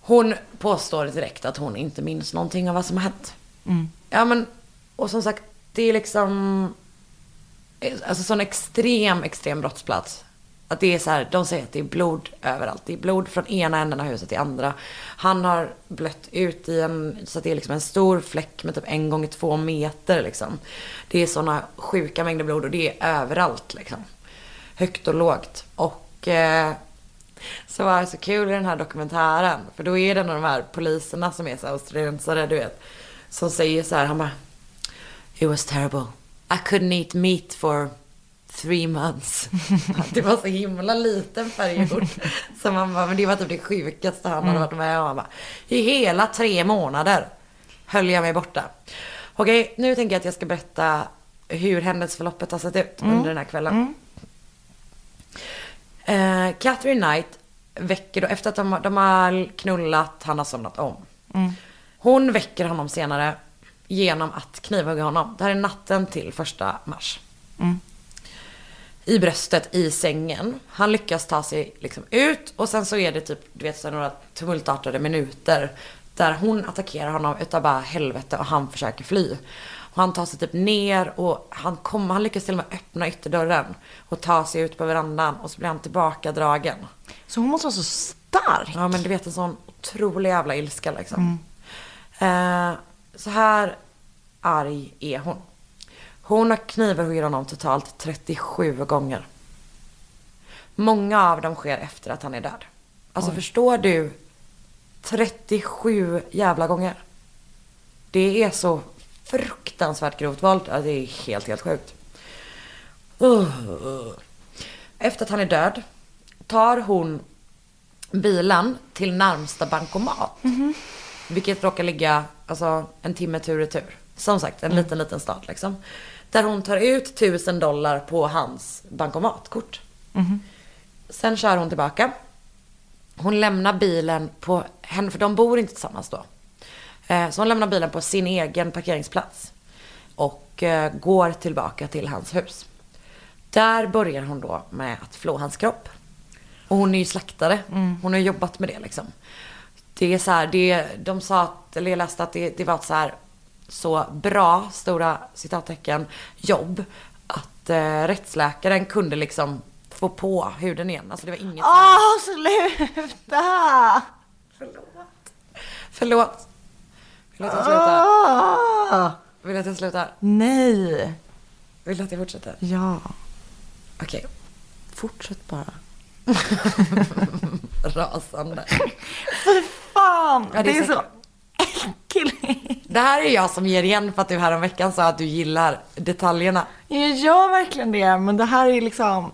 Hon påstår direkt att hon inte minns någonting av vad som har hänt. Ja men, och som sagt, det är liksom, eh, alltså sån extrem, extrem brottsplats. Att det är så här, de säger att det är blod överallt. Det är blod från ena änden av huset till andra. Han har blött ut i en, så att det är liksom en stor fläck med typ en gånger två meter liksom. Det är såna sjuka mängder blod och det är överallt liksom. Högt och lågt. Och eh, så var det så kul i den här dokumentären. För då är det en av de här poliserna som är så australiensare, du vet. Som säger så här, han bara It was terrible. I couldn't eat meat for three months. det var så himla liten period. Så man bara, men det var typ det sjukaste han hade varit med om. I hela tre månader höll jag mig borta. Okej, nu tänker jag att jag ska berätta hur händelseförloppet har sett ut under den här kvällen. Eh, Catherine Knight väcker då, efter att de, de har knullat, han har somnat om. Hon väcker honom senare genom att knivhugga honom. Det här är natten till första mars. I bröstet, i sängen. Han lyckas ta sig liksom ut och sen så är det typ, du vet, så några tumultartade minuter. Där hon attackerar honom utav bara helvete och han försöker fly. Och han tar sig typ ner och han, kommer, han lyckas till och med öppna ytterdörren. Och ta sig ut på verandan och så blir han tillbakadragen. Så hon måste vara så stark. Ja men du vet en sån otrolig jävla ilska liksom. Eh, så här arg är hon. Hon har knivhuggit honom totalt 37 gånger. Många av dem sker efter att han är död. Alltså förstår du? 37 jävla gånger. Det är så fruktansvärt grovt våld. Ja, det är helt, helt sjukt. Efter att han är död tar hon bilen till närmsta bankomat. Vilket råkar ligga alltså, en timme tur och tur. Som sagt, en liten, liten stad liksom. Där hon tar ut tusen dollar på hans bankomatkort. Sen kör hon tillbaka. Hon lämnar bilen på henne, för de bor inte tillsammans då. Eh, Så hon lämnar bilen på sin egen parkeringsplats. Och eh, går tillbaka till hans hus. Där börjar hon då med att flå hans kropp. Och hon är ju slaktare. Hon har jobbat med det liksom. Det är så här, det, de sa att, eller jag läste att det, det var ett så här så bra, stora citattecken, jobb. Att eh, rättsläkaren kunde liksom få på huden igen. Alltså det var inget Åh, sluta! Förlåt. Vill du att jag slutar? Åh, Vill du att jag slutar? nej. Vill du att jag fortsätter? Ja. Okej. Fortsätt bara. Rasande. Fy fan! Ja, det det, är är så äckligt. Det här är jag som ger igen för att du här om veckan sa att du gillar detaljerna. Jag gör verkligen det, men det här är liksom...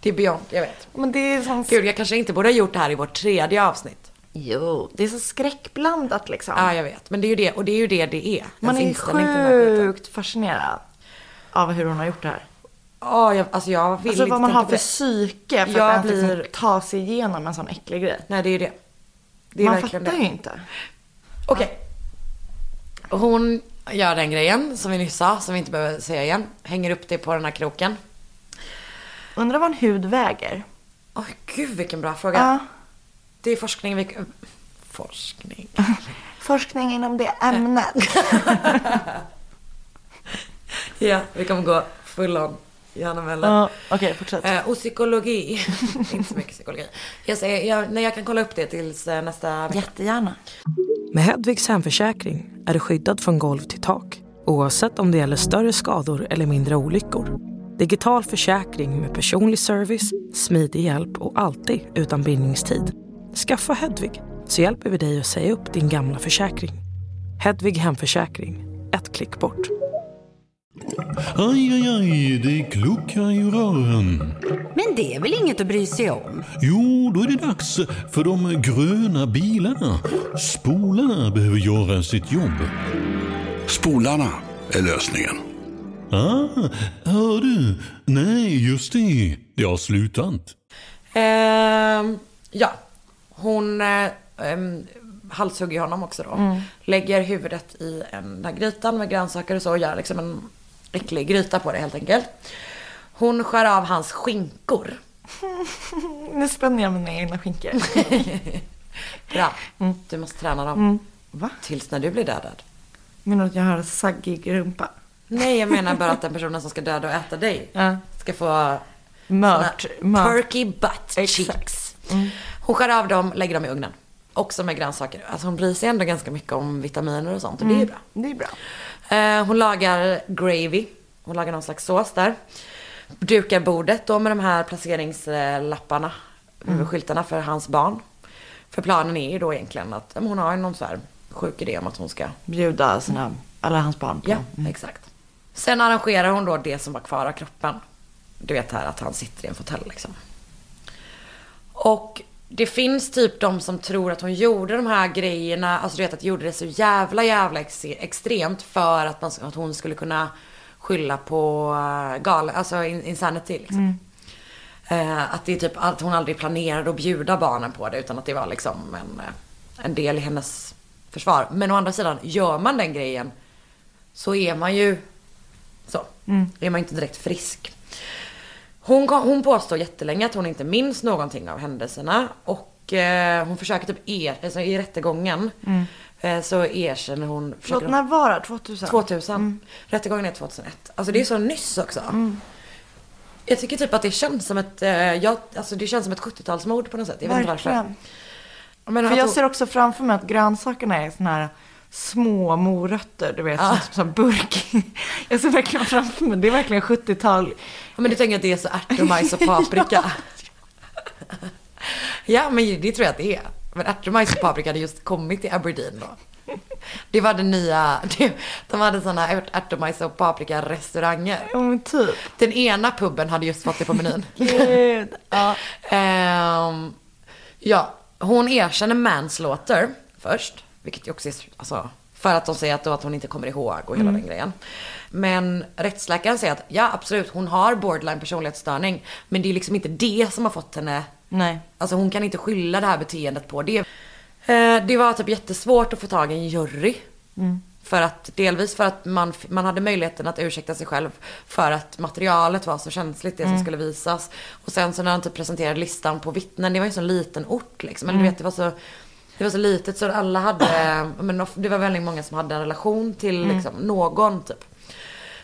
Det är beyond, jag vet. Men det är sån... Gud, jag kanske inte borde ha gjort det här i vårt tredje avsnitt. Jo, det är så skräckblandat liksom. Ja, jag vet. Men det är ju det, och det är ju det det är. Man är sjukt fascinerad av hur hon har gjort det här. Ja, jag, alltså jag vill Alltså inte vad man har för det. psyke för Jag att ens blir- liksom ta sig igenom en sån äcklig grej. Nej, det är ju det. Det är man verkligen fattar det. ju inte. Okej. Hon gör den grejen som vi nyss sa, som vi inte behöver säga igen. Hänger upp det på den här kroken. Undrar vad en hud väger? Oj, gud vilken bra fråga. Ja. Det är forskning vi... Forskning. Forskning inom det ämnet. ja, vi kommer gå full on. Johanna Möller. Ja, Okej, fortsätt. Eh, och psykologi. inte så mycket psykologi. Jag säger, jag, nej, jag kan kolla upp det tills eh, nästa vecka. Jättegärna. Med Hedvigs hemförsäkring är du skyddad från golv till tak oavsett om det gäller större skador eller mindre olyckor. Digital försäkring med personlig service, smidig hjälp och alltid utan bindningstid. Skaffa Hedvig så hjälper vi dig att säga upp din gamla försäkring. Hedvig Hemförsäkring, ett klick bort. Aj, aj, aj, det kluckar i rören. Men det är väl inget att bry sig om? Jo, då är det dags för de gröna bilarna. Spolarna behöver göra sitt jobb. Spolarna är lösningen. Ah, hör du? Nej, just det. Det har slutat. Ehm, ja, hon eh, ehm, halshugger honom också då. Lägger huvudet i en, den här grytan med grönsaker och så och gör liksom en äcklig gryta på det helt enkelt. Hon skär av hans skinkor. Nu spänner jag mina egna skinkor. Bra. Du måste träna dem. Va? Tills när du blir dödad. Menar du att jag har saggig rumpa? Nej, jag menar bara att den personen som ska döda och äta dig Ja. ska få Mört. mört. turkey butt cheeks. Hon skär av dem, lägger dem i ugnen. Också med grönsaker. Alltså hon bryr sig ändå ganska mycket om vitaminer och sånt och det är bra. Det är bra. Eh, hon lagar gravy. Hon lagar någon slags sås där. Dukar bordet då med de här placeringslapparna. Skyltarna för hans barn. För planen är ju då egentligen att men hon har någon så här sjuk idé om att hon ska Bjuda sina, alla hans barn på. Ja, exakt. Sen arrangerar hon då det som var kvar av kroppen. Du vet här att han sitter i en fåtölj liksom. Och det finns typ de som tror att hon gjorde de här grejerna, alltså du vet att gjorde det så jävla jävla ex extremt för att, man, att hon skulle kunna skylla på uh, gal, alltså in, insanity liksom. Eh, att det är typ att hon aldrig planerade att bjuda barnen på det utan att det var liksom en, eh, en del i hennes försvar. Men å andra sidan, gör man den grejen så är man ju så. Är man inte direkt frisk. Hon, kom- hon påstår jättelänge att hon inte minns någonting av händelserna. Och eh, hon försöker typ er, alltså i rättegången eh, så erkänner hon... Förlåt, när var det? 2000? 2000. Rättegången är 2001. Alltså det är så nyss också. Jag tycker typ att det känns som ett, eh, jag, alltså det känns som ett 70-talsmord på något sätt. Jag vet inte varför. Men För jag ser också framför mig att grönsakerna är såna här små morötter, du vet, Ja. som, som burk. Jag ser verkligen framför mig, det är verkligen 70-tal. Ja, men du tänker att det är så ärtor, majs och paprika. ja, men det tror jag att det är. Men ärtor, majs och paprika hade just kommit till Aberdeen då. Det var den nya, det, de hade sådana ärtor, majs och paprika restauranger. Ja men typ. Den ena puben hade just fått det på menyn. Gud. Ja. Ehm, ja, hon erkänner manslaughter först. Vilket ju också är, alltså, för att de säger att, då att hon inte kommer ihåg och hela den grejen. Men rättsläkaren säger att ja absolut, hon har borderline personlighetsstörning. Men det är liksom inte det som har fått henne, Nej. alltså hon kan inte skylla det här beteendet på det. Eh, det var typ jättesvårt att få tag i en jury. För att, delvis för att man, man hade möjligheten att ursäkta sig själv för att materialet var så känsligt, det som skulle visas. Och sen så när han typ presenterade listan på vittnen, det var ju en sån liten ort liksom. Men du vet, det var så, det var så litet så alla hade, men det var väldigt många som hade en relation till liksom, någon typ.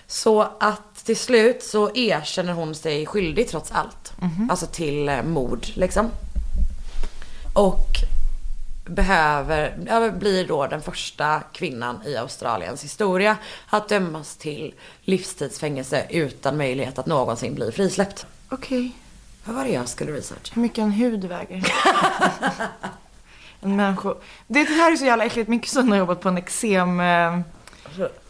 Så att till slut så erkänner hon sig skyldig trots allt. Alltså till eh, mord liksom. Och behöver, ja, blir då den första kvinnan i Australiens historia att dömas till livstidsfängelse utan möjlighet att någonsin bli frisläppt. Okej. Vad var det jag skulle researcha? Hur mycket en hud väger. en människa. Det här är så jävla äckligt. Min kusin har jobbat på en eksem... eh,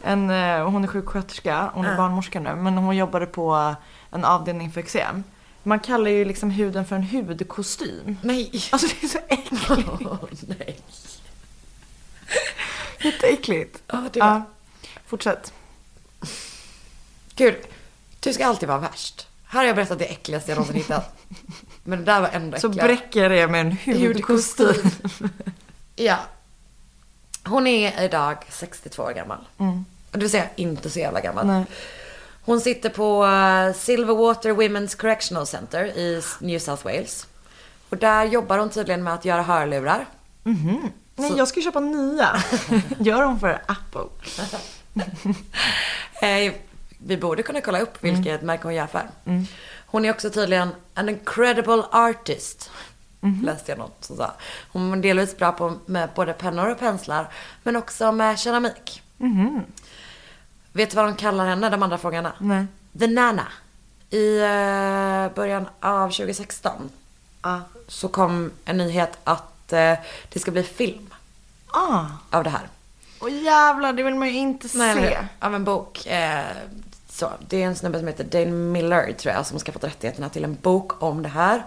En, eh, hon är sjuksköterska, hon är barnmorska nu. Men hon jobbade på en avdelning för eksem. Man kallar ju liksom huden för en hudkostym. Nej. Alltså det är så äckligt. Åh, nej. Jätteäckligt. Ja, det var... Ja. Fortsätt. Gud, du ska alltid vara värst. Här har jag berättat det äckligaste jag någonsin hittat. Men det där var ändå Så äckligare. bräcker jag det med en hudkostym. Ja. Hon är idag 62 år gammal. Det vill säga inte så jävla gammal. Nej. Hon sitter på eh, Silverwater Women's Correctional Center i New South Wales. Och där jobbar hon tydligen med att göra hörlurar. Nej, jag ska köpa nya. Gör de för Apple? Vi borde kunna kolla upp vilket märke hon gör för. Hon är också tydligen an incredible artist. Läste jag något som sa. Hon är delvis bra på med både pennor och penslar. Men också med keramik. Vet du vad de kallar henne, de andra fångarna? Nej. The Nana. I eh, början av 2016 Ah. så kom en nyhet att eh, det ska bli film Ah. av det här. Åh jävlar, det vill man ju inte Nej, se. Av en bok. Eh, så, det är en snubbe som heter Dane Miller tror jag som ska fått rättigheterna till en bok om det här.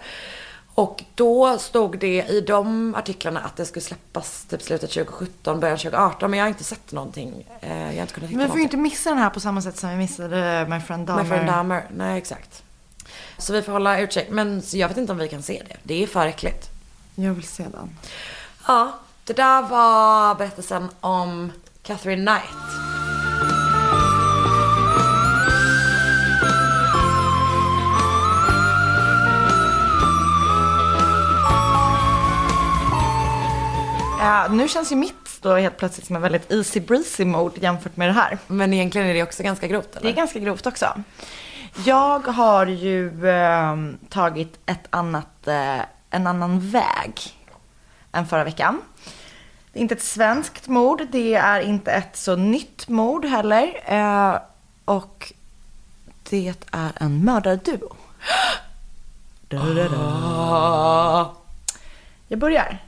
Och då stod det i de artiklarna att det skulle släppas typ slutet 2017, början 2018. Men jag har inte sett någonting. Eh, jag har inte kunnat hitta Men vi får ju inte missa den här på samma sätt som vi missade My Friend Dahmer. My friend Dahmer. Nej, exakt. Så vi får hålla utkik. Men jag vet inte om vi kan se det. Det är för äckligt. Jag vill se den. Ja, det där var berättelsen om Catherine Knight. Ja, nu känns ju mitt då helt plötsligt som en väldigt easy breezy mode jämfört med det här. Men egentligen är det också ganska grovt eller? Det är ganska grovt också. Jag har ju eh, tagit ett annat, eh, en annan väg än förra veckan. Det är inte ett svenskt mord, det är inte ett så nytt mord heller. Eh, och det är en mördarduo. Da-da-da. Jag börjar.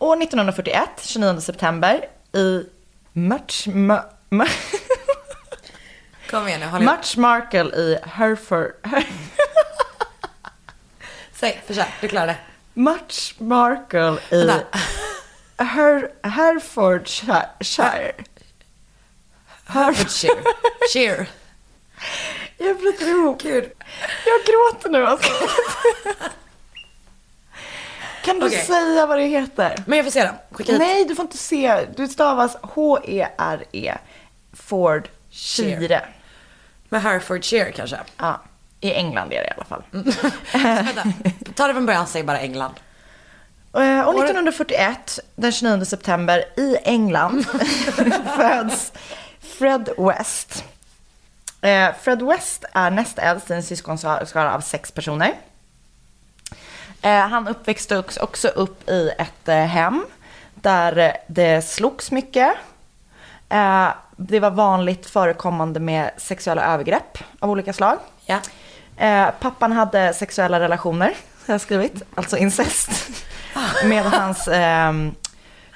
År 1941, 29 september, i. Mu- Mu- Kom igen nu, håll i. Much Markle i Hereford... Säg, försök, du klarar det. Much Markle i. Her, Herefordshire. Herefordshire. Cheer. Jag bryter ihop. Gud. Jag gråter nu alltså. Kan du Okej. säga vad det heter? Men jag får se den. Skicka hit. Nej, du får inte se. Du stavas H-E-R-E. Ford Shire. Med Herefordshire kanske. Ja, i England är det i alla fall. Vänta, ta det från början, säg bara England. Eh, Och 1941, den 29 september, i England föds Fred West. Eh, Fred West är näst äldst i en syskonskara av sex personer. Eh, Han uppväxte också- upp i ett eh, hem där eh, det slogs mycket. Det var vanligt förekommande med sexuella övergrepp av olika slag. Ja. Pappan hade sexuella relationer, har jag skrivit, alltså incest, med hans eh,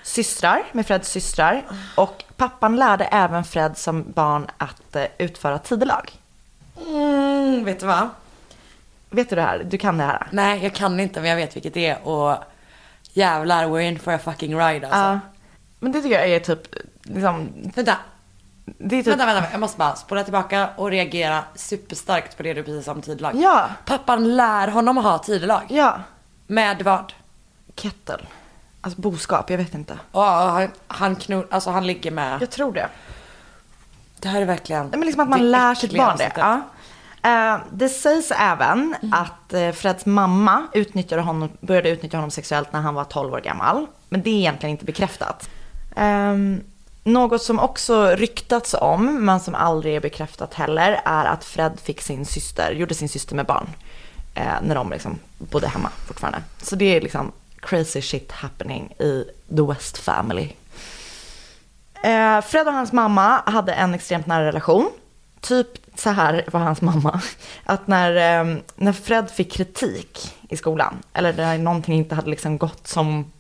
systrar, med Freds systrar. Och pappan lärde även Fred som barn att utföra tidelag. Mm, vet du vad? Vet du det här? Du kan det här? Nej, jag kan inte, men jag vet vilket det är. Och jävlar, we're in for a fucking ride alltså. Ja. Men det tycker jag är typ, liksom, Vänta, det är typ... vänta, vänta. Jag måste bara spola tillbaka och reagera superstarkt på det du precis sa om tidelag. Ja. Pappan lär honom att ha tidelag. Ja, Med vad? kettle. Alltså boskap, jag vet inte. Och han, han knor, alltså han ligger med. Jag tror det. Det här är verkligen. Nej, men liksom att man lär sitt barn det. Ja. Eh, det sägs även att eh, Freds mamma utnyttjade honom, började utnyttja honom sexuellt när han var 12 år gammal. Men det är egentligen inte bekräftat. Ehm, något som också ryktats om, men som aldrig är bekräftat heller, är att Fred fick sin syster, gjorde sin syster med barn. Eh, när de liksom bodde hemma fortfarande. Så det är liksom crazy shit happening i the West family. Eh, Fred och hans mamma hade en extremt nära relation. Typ så här var hans mamma. Att när, eh, när Fred fick kritik i skolan, eller när någonting inte hade liksom gått som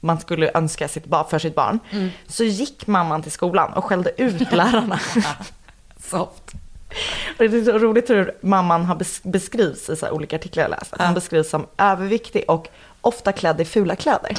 man skulle önska sitt barn, för sitt barn, så gick mamman till skolan och skällde ut lärarna. Soft. Och det är så roligt hur mamman har bes- beskrivs i så olika artiklar jag läst. Hon beskrivs som överviktig och ofta klädd i fula kläder.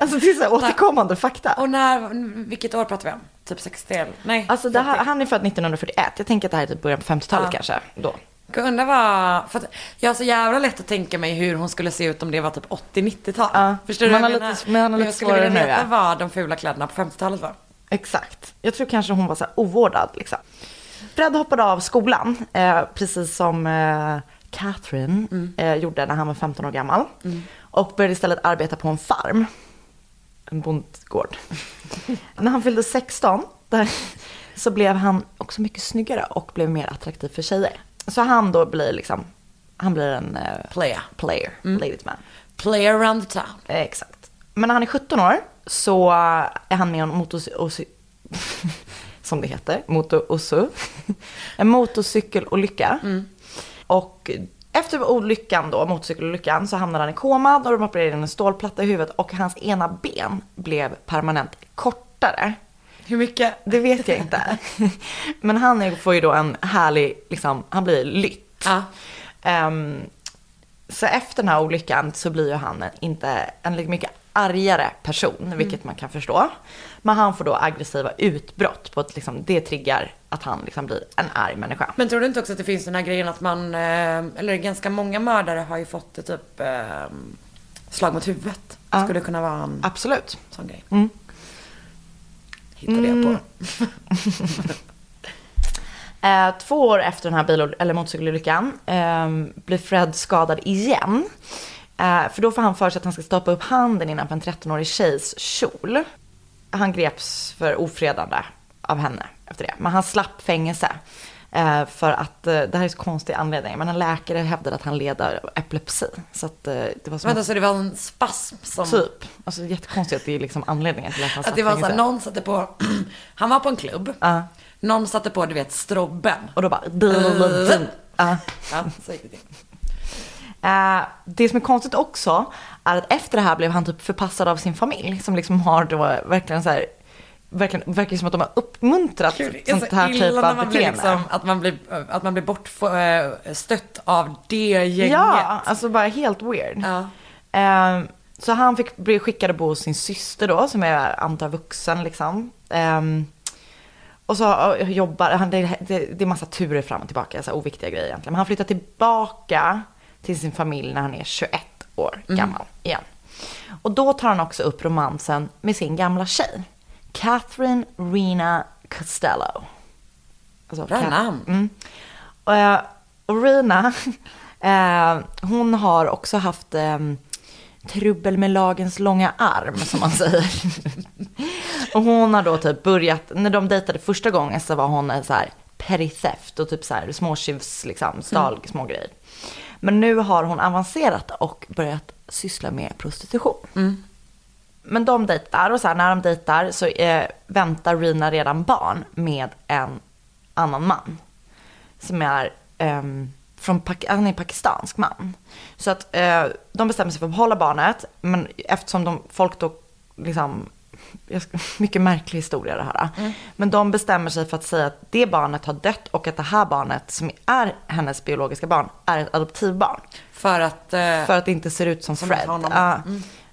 alltså det är så återkommande fakta. Och när, vilket år pratar vi om? Typ 60 eller? Nej. Alltså det här, 50. han är född 1941. Jag tänker att det här är typ början på 50-talet Ja. kanske. Då. Kunde vara, för att jag har så jävla lätt att tänka mig hur hon skulle se ut om det var typ 80-90-tal. Ja, Förstår du vad jag menar? lite- man har lite jag skulle vilja veta vad de fula kläderna på 50-talet var. Exakt. Jag tror kanske hon var så här ovårdad liksom. Fred hoppade av skolan, eh, precis som eh, Catherine eh, gjorde när han var 15 år gammal. Och började istället arbeta på en farm. En bondgård. när han fyllde 16 där, så blev han också mycket snyggare och blev mer attraktiv för tjejer. Så han då blir liksom, han blir en eh, Player. player, ladies man. Play around the town. Exakt. Men när han är 17 år så är han med om motos... os- som det heter, motor En motorcykelolycka. Och efter olyckan då, motorcykelolyckan, så hamnade han i koma och de opererade in en stålplatta i huvudet och hans ena ben blev permanent kortare. Hur mycket? Det vet jag inte. Men han får ju då en härlig, liksom, han blir lytt. Ja. Ehm, så efter den här olyckan så blir ju han inte en lite mycket argare person, vilket man kan förstå. Men han får då aggressiva utbrott på att liksom, det triggar att han liksom blir en arg människa. Men tror du inte också att det finns den här grejen att man, eh, eller ganska många mördare har ju fått ett typ eh, slag mot huvudet. Ja. Skulle kunna vara en Absolut. sån grej. Mm. Hittade jag på. Eh, två år efter den här bil eller motorcykelolyckan eh, blir Fred skadad igen. Eh, för då får han för sig att han ska stoppa upp handen innanför en 13-årig tjejs kjol. Han greps för ofredande av henne efter det. Men han slapp fängelse. Eh, för att, eh, det här är så konstig anledning, men en läkare hävdade att han led av epilepsi. Så att eh, det var som Vänta, så det var en spasm som... typ. Alltså jättekonstigt att det är liksom anledningen till att han Att slapp det var fängelse. såhär, någon satte på, han var på en klubb. Ja. Någon satte på, du vet, strobben. Och då bara... Uh. Ja. Ja, så gick det till. Eh, det som är konstigt också är att efter det här blev han typ förpassad av sin familj som liksom har då verkligen så här, verkligen, verkar som att de har uppmuntrat är sånt så här typ av man beteende. liksom, att man blir, att man blir bortstött av det gänget. Ja, alltså bara helt weird. Ja. Eh, så han fick bli skickad att bo hos sin syster då, som är antar vuxen liksom. Ehm, och så eh, jobbar han, det, det, det är massa turer fram och tillbaka, så oviktiga grejer egentligen. Men han flyttar tillbaka till sin familj när han är 21 år gammal igen. Och då tar han också upp romansen med sin gamla tjej. Catherine Rena Costello. Alltså, Bra Cat- namn. Mm. Och, eh, och Rina, eh, hon har också haft eh, trubbel med lagens långa arm, som man säger. och hon har då typ börjat, när de dejtade första gången så var hon så här petty theft och typ så här småtjuvs, liksom, stal små grejer. Men nu har hon avancerat och börjat syssla med prostitution. Men de dejtar och så här, när de dejtar så eh, väntar Rina redan barn med en annan man. Som är ehm, från han är pakistansk man. Så att eh, de bestämmer sig för att behålla barnet. Men eftersom de, folk då liksom, mycket märklig historia det här. Men de bestämmer sig för att säga att det barnet har dött och att det här barnet som är hennes biologiska barn är ett adoptivbarn. För att... Eh, För att det inte ser ut som, Som Fred. Ja.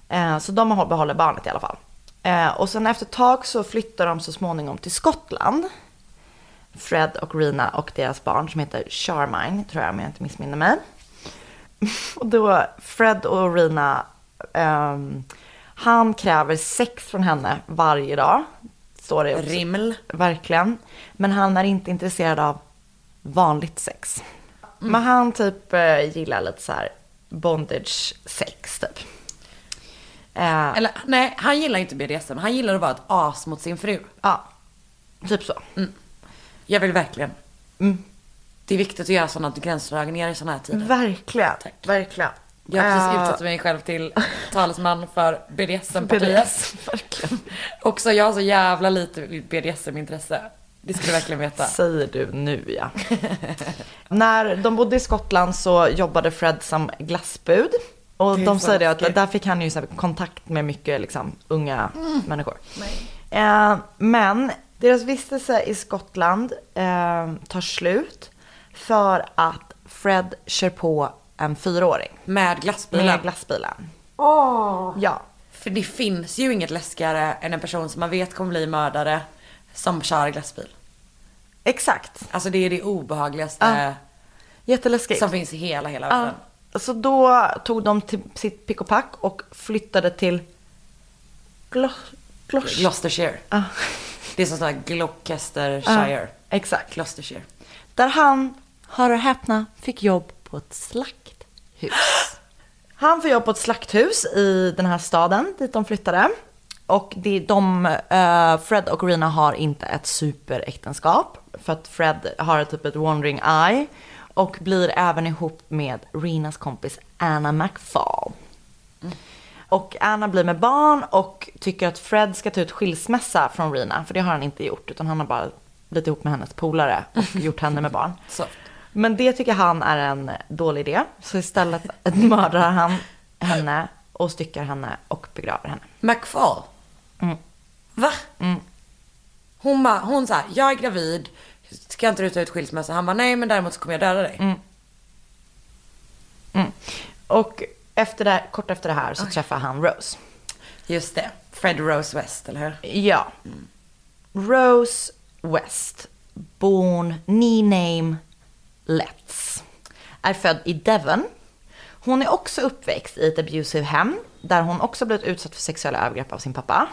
Eh, Så de behåller barnet i alla fall. Eh, Och sen efter ett tag så flyttar de så småningom till Skottland. Fred och Rina och deras barn som heter Charmine, tror jag om jag inte missminner mig. Och då, Fred och Rina, ehm, han kräver sex från henne varje dag. Står det också. Rimmel. Verkligen. Men han är inte intresserad av vanligt sex. Men han typ eh, gillar lite så här bondage sex typ. Eh, Eller nej, han gillar inte BDSM. Han gillar att vara ett as mot sin fru. ja, typ så. Jag vill verkligen. Mm. Det är viktigt att göra sådana gränsdragningar i sådana här tider. Verkligen. Tack. Verkligen. Jag har precis Eh, utsett mig själv till talesman för BDSM-partiet. BDS, verkligen. Också jag har så jävla lite BDSM-intresse. Det skulle du verkligen veta. Säger du nu ja. När de bodde i Skottland så jobbade Fred som glassbud. Och de säger det att där fick han ju så kontakt med mycket liksom, unga människor. Eh, men deras vistelse i Skottland eh, tar slut för att Fred kör på en fyraåring Med glassbilen. med glassbilen. Ja, För det finns ju inget läskigare än en person som man vet kommer bli mördare som kör glassbil. exakt. Alltså det är det obehagligaste. Jätteläskigt. Som finns i hela, hela världen. Så då tog de till sitt pick och pack och flyttade till Glo- Glos- Gloucestershire. Ja. Det är som sån här Gloucestershire. Exakt. Gloucestershire. Där han, hör och häpna, fick jobb på ett slakthus. Han får jobb på ett slakthus i den här staden dit de flyttade. Och det, de, eh, Fred och Rena har inte ett superäktenskap. För att Fred har typ ett wandering eye. Och blir även ihop med Renas kompis Anna McFall. Och Anna blir med barn och tycker att Fred ska ta ut skilsmässa från Rena. För det har han inte gjort. Utan han har bara blivit ihop med hennes polare och gjort henne med barn. Soft. Men det tycker han är en dålig idé. Så istället mördar han henne och styckar henne och begraver henne. McFall. Mm. Va? Hon bara, hon sa, jag är gravid, ska inte du ta ut skilsmässa? Han bara, nej men däremot så kommer jag döda dig. Och efter det, kort efter det här så träffar han Rose. Just det. Fred Rose West, eller hur? Ja. Rose West, born knee name Letts, är född i Devon. Hon är också uppväxt i ett abusive hem där hon också blivit utsatt för sexuella övergrepp av sin pappa.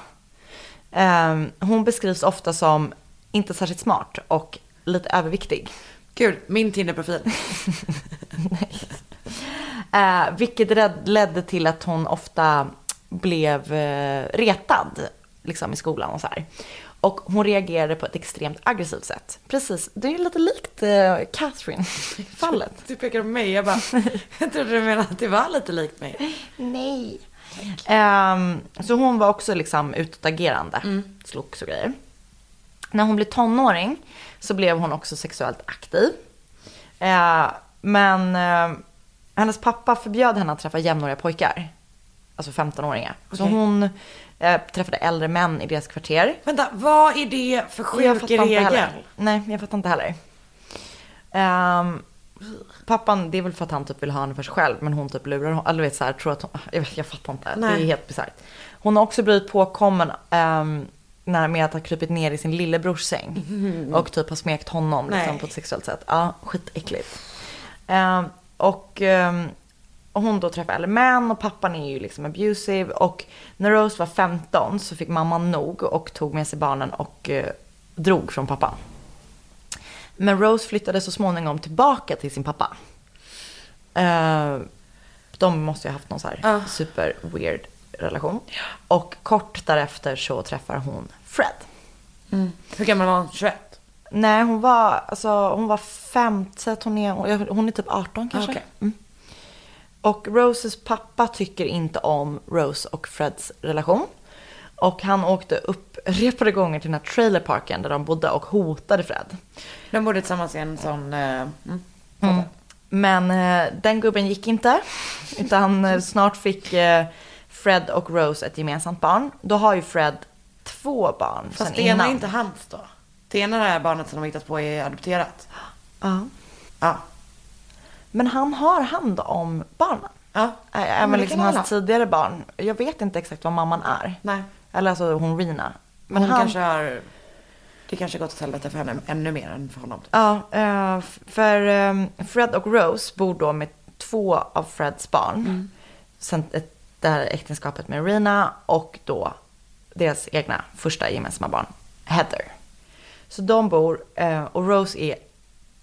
Ehm, hon beskrivs ofta som inte särskilt smart och lite överviktig. Gud, min Tinder-profil. Eh, vilket ledde till att hon ofta blev eh, retad liksom, i skolan och så här. Och hon reagerade på ett extremt aggressivt sätt. Precis, det är lite likt eh, Catherine-fallet. Du pekar på mig, jag bara, jag trodde du menade att det var lite likt mig. Nej. Ehm, så hon var också liksom utåtagerande, slogs och grejer. När hon blev tonåring så blev hon också sexuellt aktiv. Eh, men eh, hennes pappa förbjöd henne att träffa jämnåriga pojkar. Alltså 15-åringar. Så Okej. hon eh, träffade äldre män i deras kvarter. Vänta, vad är det för sjuk regel? Nej, jag fattar inte heller. Ehm, pappan, det är väl för att han typ vill ha henne för sig själv, men hon typ lurar honom. Eller vet så här, tror att hon, jag, vet, jag fattar inte. Det Nej. är helt bisarrt. Hon har också blivit påkommen um, när, med att ha krupit ner i sin lillebrors säng. Och typ har smekt honom liksom, på ett sexuellt sätt. Ja, skitäckligt. Ehm, och ehm, och hon då träffar äldre män och pappan är ju liksom abusive. Och när Rose var 15 så fick mamman nog och tog med sig barnen och eh, drog från pappan. Men Rose flyttade så småningom tillbaka till sin pappa. Eh, de måste ju ha haft någon så här Ja. super weird relation. Och kort därefter så träffar hon Fred. Hur gammal var hon? 21? Nej, hon var, alltså, hon var fem, så att hon är, hon är typ 18 kanske. Okej. Mm. Och Roses pappa tycker inte om Rose och Freds relation. Och han åkte upp repade gånger till den här trailerparken där de bodde och hotade Fred. De bodde tillsammans i en sån... eh, Mm. Men eh, den gubben gick inte. Utan eh, snart fick eh, Fred och Rose ett gemensamt barn. Då har ju Fred två barn Fast det ena är inte hans då. Det ena är barnet som de har hittat på är adopterat. Ja. Ja. Men han har hand om barnen. Ja. Även det liksom hans tidigare barn. Jag vet inte exakt vad mamman är. Nej. Eller alltså hon Rina. Men hon han, kanske har... Det kanske gått åt helvete för henne ännu mer än för honom. Ja, eh, för eh, Fred och Rose bor då med två av Freds barn. Mm. Sen det här äktenskapet med Rina och då deras egna första gemensamma barn, Heather. Så de bor, eh, och Rose är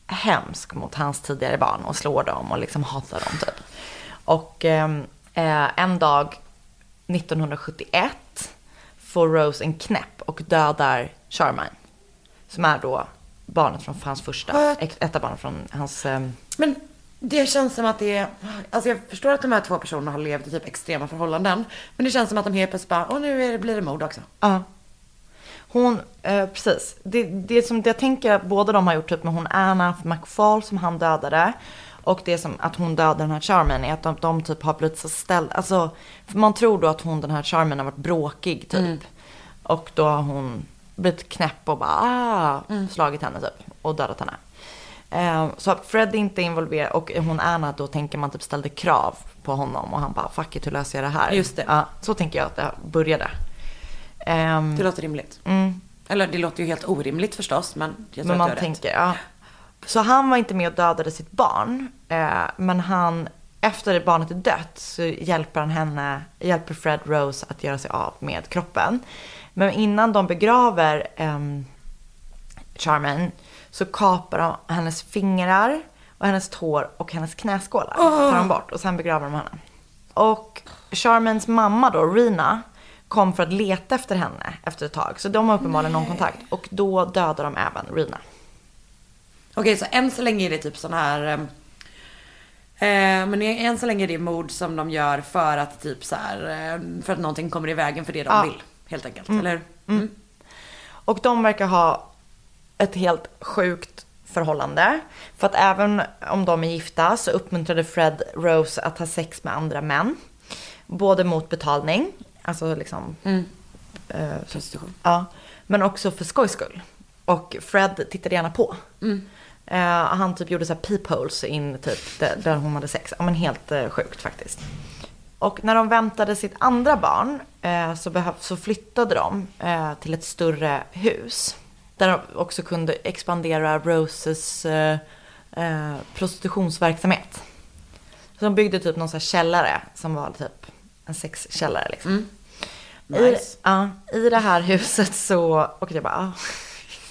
hemsk mot hans tidigare barn och slår dem och liksom hatar dem typ. Och ehm, eh, en dag 1971 får Rose en knäpp och dödar Charmaine. Som är då barnet från hans första, ett av barnen från hans... ehm, Men det känns som att det är... Alltså jag förstår att de här två personerna har levt i typ extrema förhållanden. Men det känns som att de helt plötsligt bara, åh nu blir det mord också. Ja. Hon, eh, precis. Det, det som det jag tänker att båda de har gjort, typ med hon Anna McFall som han dödade. Och det som att hon dödade den här Charmen är att de, de typ har blivit så ställda. Alltså, för man tror då att hon, den här Charmen har varit bråkig typ. Och då har hon blivit knäpp och bara ah, slagit henne typ. Och dödat henne. Eh, så att Fred är inte involverad och hon Anna då tänker man typ ställde krav på honom och han bara fuck it hur löser jag det här? Just det. Ja, så tänker jag att det började. Ehm, Det låter rimligt. mm, Eller det låter ju helt orimligt förstås, men jag tror men att man du har rätt. tänker, ja. Så han var inte med och dödade sitt barn. Eh, men han, efter barnet är dött så hjälper han henne, hjälper Fred Rose att göra sig av med kroppen. Men innan de begraver ehm, Charmen så kapar de hennes fingrar och hennes tår och hennes knäskålar. Tar de bort och sen begraver de henne. Och Charmens mamma då, Rina, kom för att leta efter henne efter ett tag. Så de har uppenbarligen någon kontakt. Och då dödar de även Rina. Okej, så än så länge är det typ sån här... ehm, Eh, men än så länge är det mord som de gör för att typ så här, eh, för att någonting kommer i vägen för det de Ja. vill. Helt enkelt, eller hur? Mm. Och de verkar ha ett helt sjukt förhållande. För att även om de är gifta så uppmuntrade Fred Rose att ha sex med andra män. Både mot betalning, alltså liksom, eh, Prostitution. ja, men också för skojs skull. Och Fred tittade gärna på. Eh, han typ gjorde så här peepholes in typ där, där hon hade sex. Ja men helt eh, sjukt faktiskt. Och när de väntade sitt andra barn eh, så, behöv, så flyttade de till ett större hus. Där de också kunde expandera Roses prostitutionsverksamhet. Så de byggde typ någon sån här källare som var typ en sexkällare liksom. Nice. I, I det här huset så, och jag bara, ah.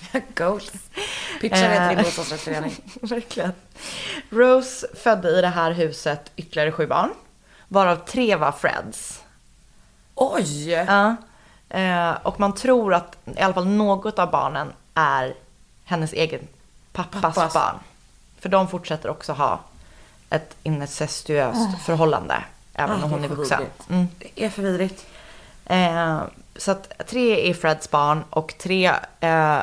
Goals. Pitchar det till din Eh. bostadsrättsförening. Verkligen. Rose födde i det här huset ytterligare sju barn. Varav tre var Freds. Oj! Ja. Eh, och man tror att i alla fall något av barnen är hennes egen pappas, Pappas. barn. För de fortsätter också ha ett incestuöst förhållande. Även Ah, om hon det är vuxen. Mm. Det är för vidrigt. Eh, så att tre är Freds barn och tre eh,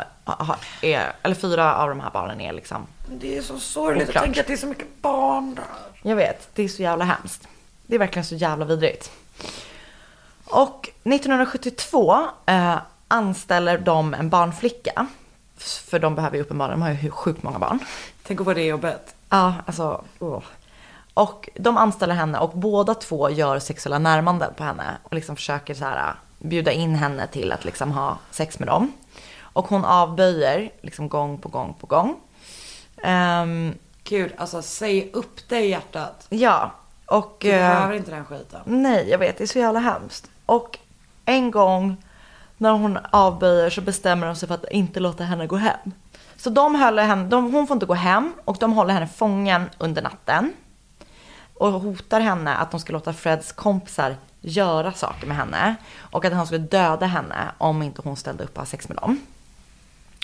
är, eller fyra av de här barnen är liksom Det är så sorgligt Oklart. att tänka att det är så mycket barn där. Jag vet, det är så jävla hemskt. Det är verkligen så jävla vidrigt. Och 1972 eh, anställer de en barnflicka. För de behöver ju uppenbarligen, de har ju sjukt många barn. Tänk på det jobbet. Ja, alltså. åh. Och de anställer henne och båda två gör sexuella närmanden på henne. Och liksom försöker så här, bjuda in henne till att liksom ha sex med dem. Och hon avböjer liksom gång på gång på gång. Ehm, Gud, alltså säg upp dig hjärtat. ja, och... Du eh, behöver inte den skiten. Nej, jag vet. Det är så jävla hemskt. Och en gång när hon avböjer så bestämmer de sig för att inte låta henne gå hem. Så de håller henne, de, hon får inte gå hem och de håller henne fången under natten. Och hotar henne att de ska låta Freds kompisar göra saker med henne. Och att han skulle döda henne om inte hon ställde upp och ha sex med dem.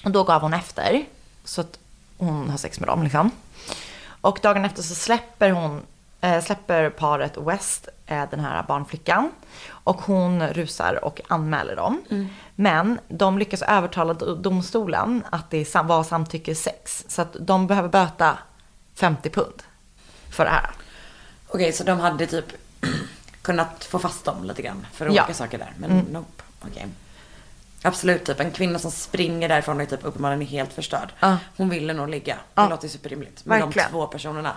Och då gav hon efter. Så att hon har sex med dem liksom. Och dagen efter så släpper hon, eh, släpper paret West eh, den här barnflickan. Och hon rusar och anmäler dem. Men de lyckas övertala do- domstolen att det var samtycke sex. Så att de behöver böta 50 pund för det här. Okej, så de hade typ kunnat få fast dem lite grann för Ja. olika saker där. Men nope. Okej. Absolut, typ en kvinna som springer därifrån och är typ uppenbarligen är helt förstörd. Ja. Hon ville nog ligga. Det Ja. låter superrimligt. Med Verkligen. de två personerna.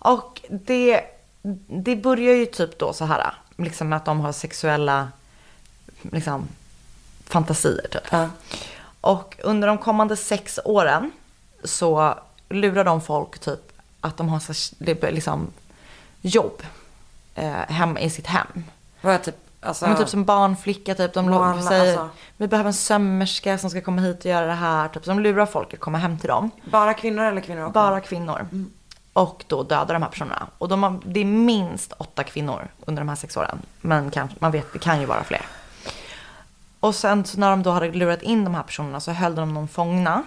Och det, det börjar ju typ då så här, liksom att de har sexuella liksom, fantasier typ. Ja. Och under de kommande sex åren så lurar de folk typ att de har så, liksom, jobb eh, hem i sitt hem. Vad är typ, alltså. Men typ som barnflicka, typ. De lo- säger, alltså. vi behöver en sömmerska som ska komma hit och göra det här. Typ. Så de lurar folk att komma hem till dem. Bara kvinnor eller kvinnor också? Bara kvinnor. Och då dödar de här personerna. Och de har, det är minst åtta kvinnor under de här sex åren. Men kan, man vet, det kan ju vara fler. Och sen så när de då hade lurat in de här personerna så höll de dem fångna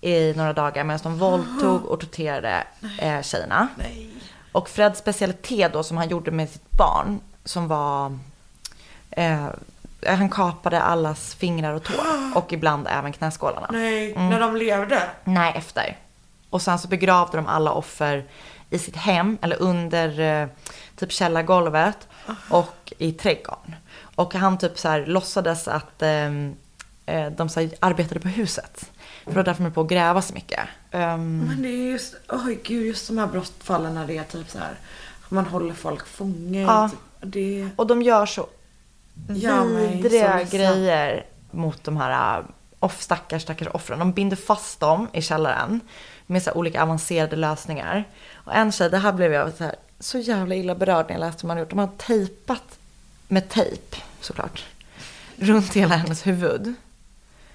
i några dagar medan de våldtog och torterade eh, tjejerna. Och Freds specialitet då som han gjorde med sitt barn som var eh, han kapade allas fingrar och tår och ibland även knäskålarna. Nej, när de levde. Nej, efter. Och sen så begravde de alla offer i sitt hem eller under eh, typ källargolvet och i trädgården. Och han typ så här låtsades att ehm, eh, de så här, arbetade på huset. För det var därför de på att gräva så mycket. Ehm, Men det är just, oj gud, just de här brottfallen när det är typ så här. Man håller folk fånge. Ja. Typ, det, och de gör så Så vidriga grejer mot de här off, stackars, stackars offren. De binder fast dem i källaren med så olika avancerade lösningar. Och en tjej, det här blev jag så, här, så jävla illa berörd när jag läste vad man gjort. De har tejpat med tejp såklart. Runt hela hennes huvud.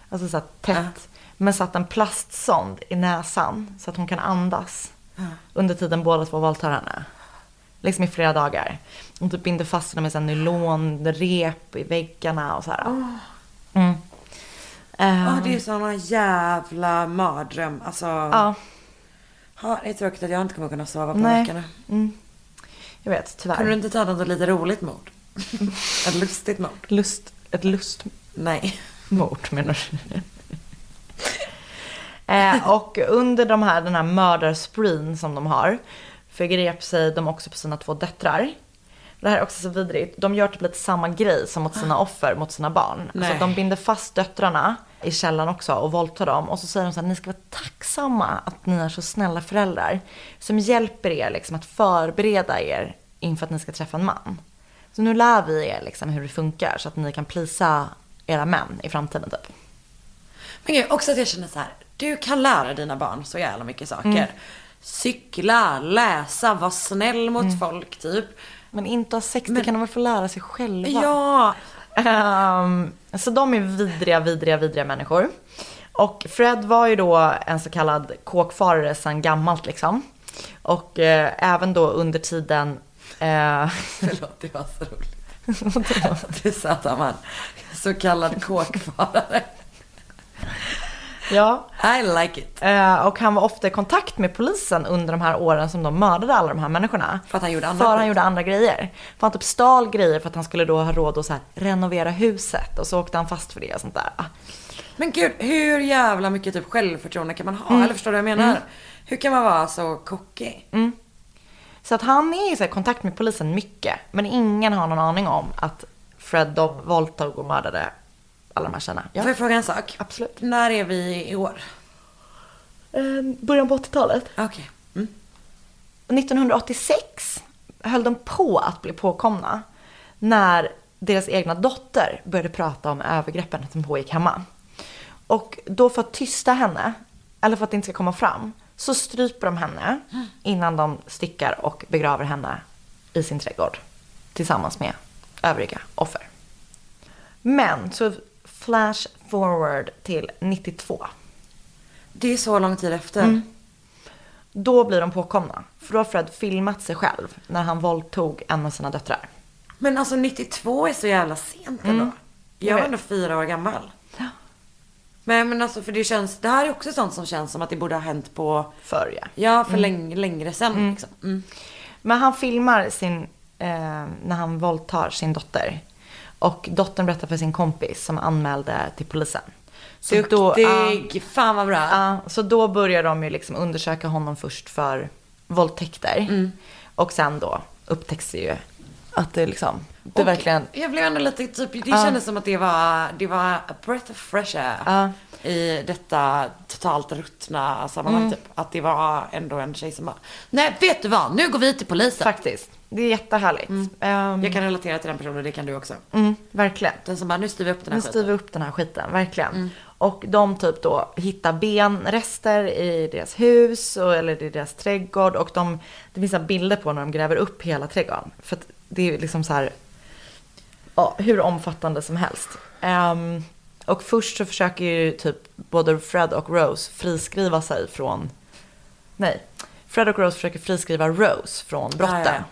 Alltså så tätt. Men satt en plastsond i näsan så att hon kan andas. Under tiden båda två våldtar henne. Liksom i flera dagar. Hon typ binder fast henne med så här nylonrep i väggarna och så här. Mm. Eh, det är såna jävla mardröm. Alltså, ja, ja, det är tråkigt att jag inte kommer kunna sova på Nej. nätterna. jag vet tyvärr. Kunde du inte ta något lite roligt mord? Ett lustigt mord? Lust, ett lustmord Nej. menar du? eh, och under de här, den här mördarspreen som de har förgrep sig de också på sina två döttrar. Det här är också så vidrigt. De gör typ lite samma grej som mot sina offer, mot sina barn. Nej. Alltså de binder fast döttrarna i källaren också och våldtar dem. Och så säger de så här, ni ska vara tacksamma att ni är så snälla föräldrar. Som hjälper er liksom att förbereda er inför att ni ska träffa en man. Så nu lär vi er liksom hur det funkar så att ni kan plisa era män i framtiden typ. Men gud, också att jag känner så här. Du kan lära dina barn så jävla mycket saker. Mm. Cykla, läsa, vara snäll mot Mm. folk typ. Men inte ha sex, det kan de väl få lära sig själva. Ja. Ehm, så de är vidriga, vidriga, vidriga människor. Och Fred var ju då en så kallad kåkfarare sedan gammalt liksom. Och eh, även då under tiden eh, Förlåt, det var så roligt. Du sa att han var så kallad kåkfarare. Ja, I like it. eh, och han var ofta i kontakt med polisen under de här åren som de mördade alla de här människorna. För att han gjorde andra För han gjorde andra grejer. För han typ stal grejer för att han skulle då ha råd att så här, renovera huset. Och så åkte han fast för det och sånt där. Men gud, hur jävla mycket typ självförtroende kan man ha? Mm. Eller förstår du vad jag menar? Hur kan man vara så cocky? Så att han är i så här kontakt med polisen mycket. Men ingen har någon aning om att Fred då våldtog och mördade alla de här tjejerna. Ja. Får jag fråga en sak? Absolut. När är vi i år? Ehm, början på 80-talet. Okej. Mm. 1986 höll de på att bli påkomna. När deras egna dotter började prata om övergreppen som pågick hemma. Och då för att tysta henne, eller för att det inte ska komma fram, så stryper de henne innan de stickar och begraver henne i sin trädgård. Tillsammans med övriga offer. Men så flash forward till 92. Det är så lång tid efter. Mm. Då blir de påkomna. För då har Fred filmat sig själv när han våldtog en av sina döttrar. Men alltså 92 är så jävla sent ändå. Mm. Jag Jag var ändå fyra år gammal. Ja. Men, men alltså för det känns, det här är också sånt som känns som att det borde ha hänt på, Förr ja. ja för läng, längre sen liksom. Mm. Men han filmar sin, eh, när han våldtar sin dotter. Och dottern berättar för sin kompis som anmälde till polisen. Så då, Duktig! Fan vad bra. ja, så då börjar de ju liksom undersöka honom först för våldtäkter. Mm. Och sen då upptäcks det ju att det liksom, det Och verkligen, Jag blev ändå lite typ, det Ja. kändes som att det var, det var a breath of fresh air. Ja. I detta totalt ruttna sammanhang Mm. typ. Att det var ändå en tjej som bara, nej vet du vad, nu går vi till polisen. faktiskt, det är jättehärligt. Ehm, Jag kan relatera till den personen, det kan du också. mm, verkligen. Den som bara, nu styr vi upp den här Nu skiten. styr vi upp den här skiten, verkligen. Och de typ då hittar benrester i deras hus och, eller i deras trädgård. Och de, det finns bilder på när de gräver upp hela trädgården. För att det är liksom så här, ja, hur omfattande som helst. Ehm, och först så försöker ju typ både Fred och Rose friskriva sig från, nej, Fred och Rose försöker friskriva Rose från brotten. Ja, ja, ja.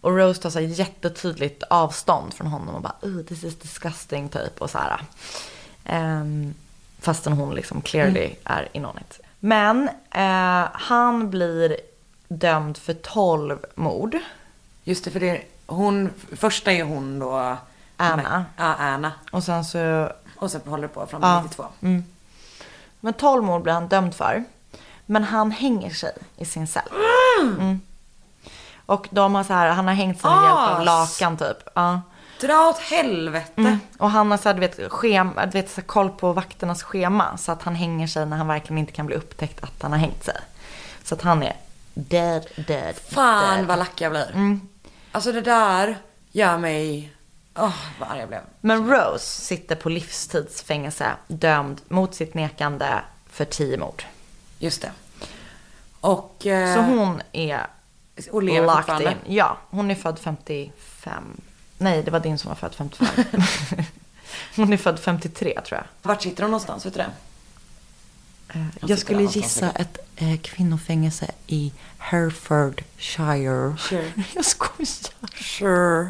Och Rose tar så här jättetydligt avstånd från honom och bara oh, this is disgusting typ och så här. Um, fastän hon liksom clearly Mm. är in on it. Men eh, han blir dömd för 12 mord. Just det, för det, hon, första är hon då. Anna. Ja, Anna. Och sen så, Och sen håller det på fram till Ja. 92. men 12 mord blir han dömd för. Men han hänger sig i sin cell. Mm. Och de har så här, han har hängt sig med hjälp av lakan typ. Ja. Dra åt helvete. Mm. Och han har så här, du vet, schema, du vet, så här, koll på vakternas schema. Så att han hänger sig när han verkligen inte kan bli upptäckt att han har hängt sig. Så att han är dead, dead, Fan dead. vad lack jag blir. Mm. Alltså det där gör mig Åh, vad arg jag blev. Men Rose sitter på livstidsfängelse dömd mot sitt nekande för tio mord. Just det. Och, eh, Så hon är och lever fortfarande. in. Ja, hon är född 55. Nej, det var din som var född 55. hon är född 53 tror jag. Vart sitter hon någonstans? Vet du det? Jag sitter skulle gissa ett eh, kvinnofängelse i Herefordshire. Sure. Jag skojar. Sure.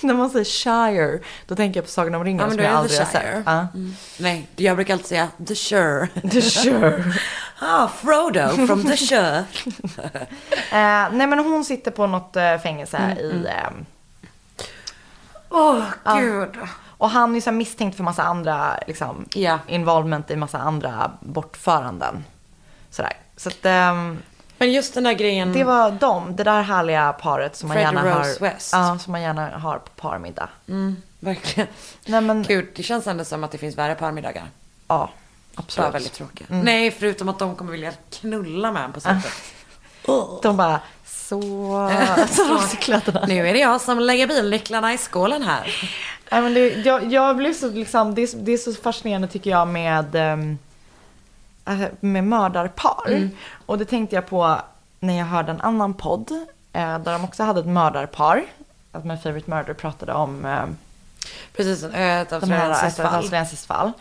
När man säger Shire, då tänker jag på Sagan om ringen Ja, men som jag aldrig har sett. Shire. Ja. Mm. Nej, jag brukar alltid säga The Sure. The Shire. ah, Frodo from The Sure. eh, nej men hon sitter på något eh, fängelse Mm, i... ehm, Åh, gud. Och han är så misstänkt för massa andra liksom, Ja. involvement i massa andra bortföranden. Sådär. Så att, ehm, Men just den där grejen. det var de, det där härliga paret som man gärna har. West. Ja, som man gärna har på parmiddag. Mm, verkligen. Nej men, Gud, det känns ändå som att det finns värre parmiddagar. ja. Bara Absolut. väldigt tråkiga. Nej, förutom att de kommer vilja knulla med en på slutet. De bara, så... så rasiklöterna. Nu är det jag som lägger bilnycklarna i skålen här. Nej, men det, jag, jag blev så liksom, det, är, så- det är så fascinerande tycker jag med, um, med mördarpar. Mm. Och det tänkte jag på när jag hörde en annan podd eh, där de också hade ett mördarpar. Att My Favorite Murder pratade om eh, Precis, ett australiensiskt fall.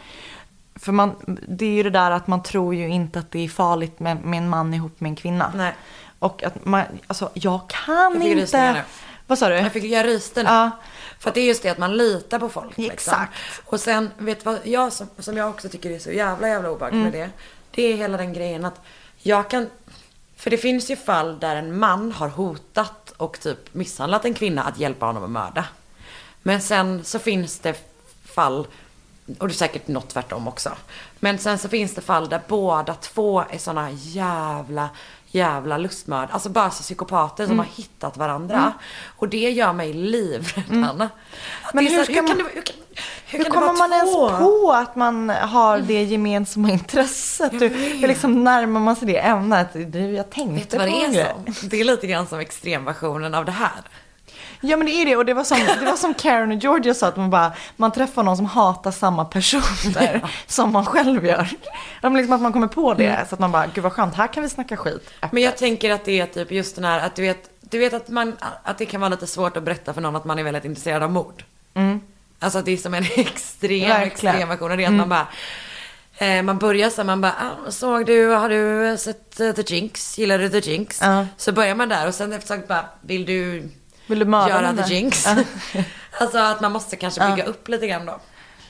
För man, det är ju det där att man tror ju inte att det är farligt med, med en man ihop med en kvinna. Nej. Och att man, alltså jag kan Jag inte... Vad sa du? Jag fick jag ryste nu. Ja. För att det är just det att man litar på folk. Liksom. Exakt. Och sen, vet du vad jag som, som jag också tycker är så jävla jävla obehagligt Mm. med det. Det är hela den grejen att jag kan, för det finns ju fall där en man har hotat och typ misshandlat en kvinna att hjälpa honom att mörda. Men sen så finns det fall, och det är säkert något tvärtom också. Men sen så finns det fall där båda två är såna jävla, jävla lustmörd. Alltså bara så psykopater Mm. som har hittat varandra. Och det gör mig livrädd, Anna. Att Men hur ska man- hur kan, hur kan kommer man ens på att man har det gemensamma intresset? Hur, vet. hur liksom närmar man sig det ämnet? Du, jag Vet tänkte du vad på det är som? Det är lite grann som extremversionen av det här. Ja men det är det och det var som, det var som Karen och Georgia sa att man bara, man träffar någon som hatar samma personer som man själv gör. Ja, men liksom att man kommer på det så att man bara, gud vad skönt, här kan vi snacka skit. Men jag tänker att det är typ just den här att du vet, du vet att, man, att det kan vara lite svårt att berätta för någon att man är väldigt intresserad av mord. Alltså att det är som en extrem, Verkligen. extrem version det. Att man bara, eh, man börjar så man bara, ah, såg du, har du sett eh, The Jinx? Gillar du The Jinx? Ja. Så börjar man där och sen efter tag bara, vill du Vill du mörda göra The? Jinx? Alltså att man måste kanske bygga upp lite grann då.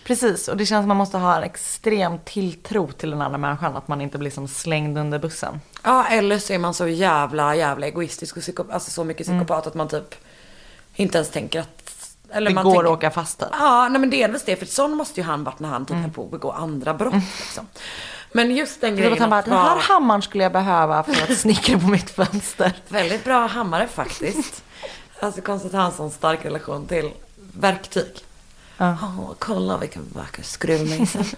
Precis, och det känns som man måste ha en extrem tilltro till den andra människan, att man inte blir som slängd under bussen. Ja, eller så är man så jävla, jävla egoistisk och psyko, alltså så mycket psykopat att man typ inte ens tänker att... Eller Mm. Det man går tänker, att åka fast typ. Ja, nej men delvis det. För sån måste ju han varit när han typ Mm. på att begå andra brott liksom. Men just den grejen att han bara, att den här hammaren skulle jag behöva för att snickra på mitt fönster. väldigt bra hammare faktiskt. Alltså konstigt att ha en sån stark relation till verktyg. Ja. Åh, kolla vilken vacker skruvmejsel.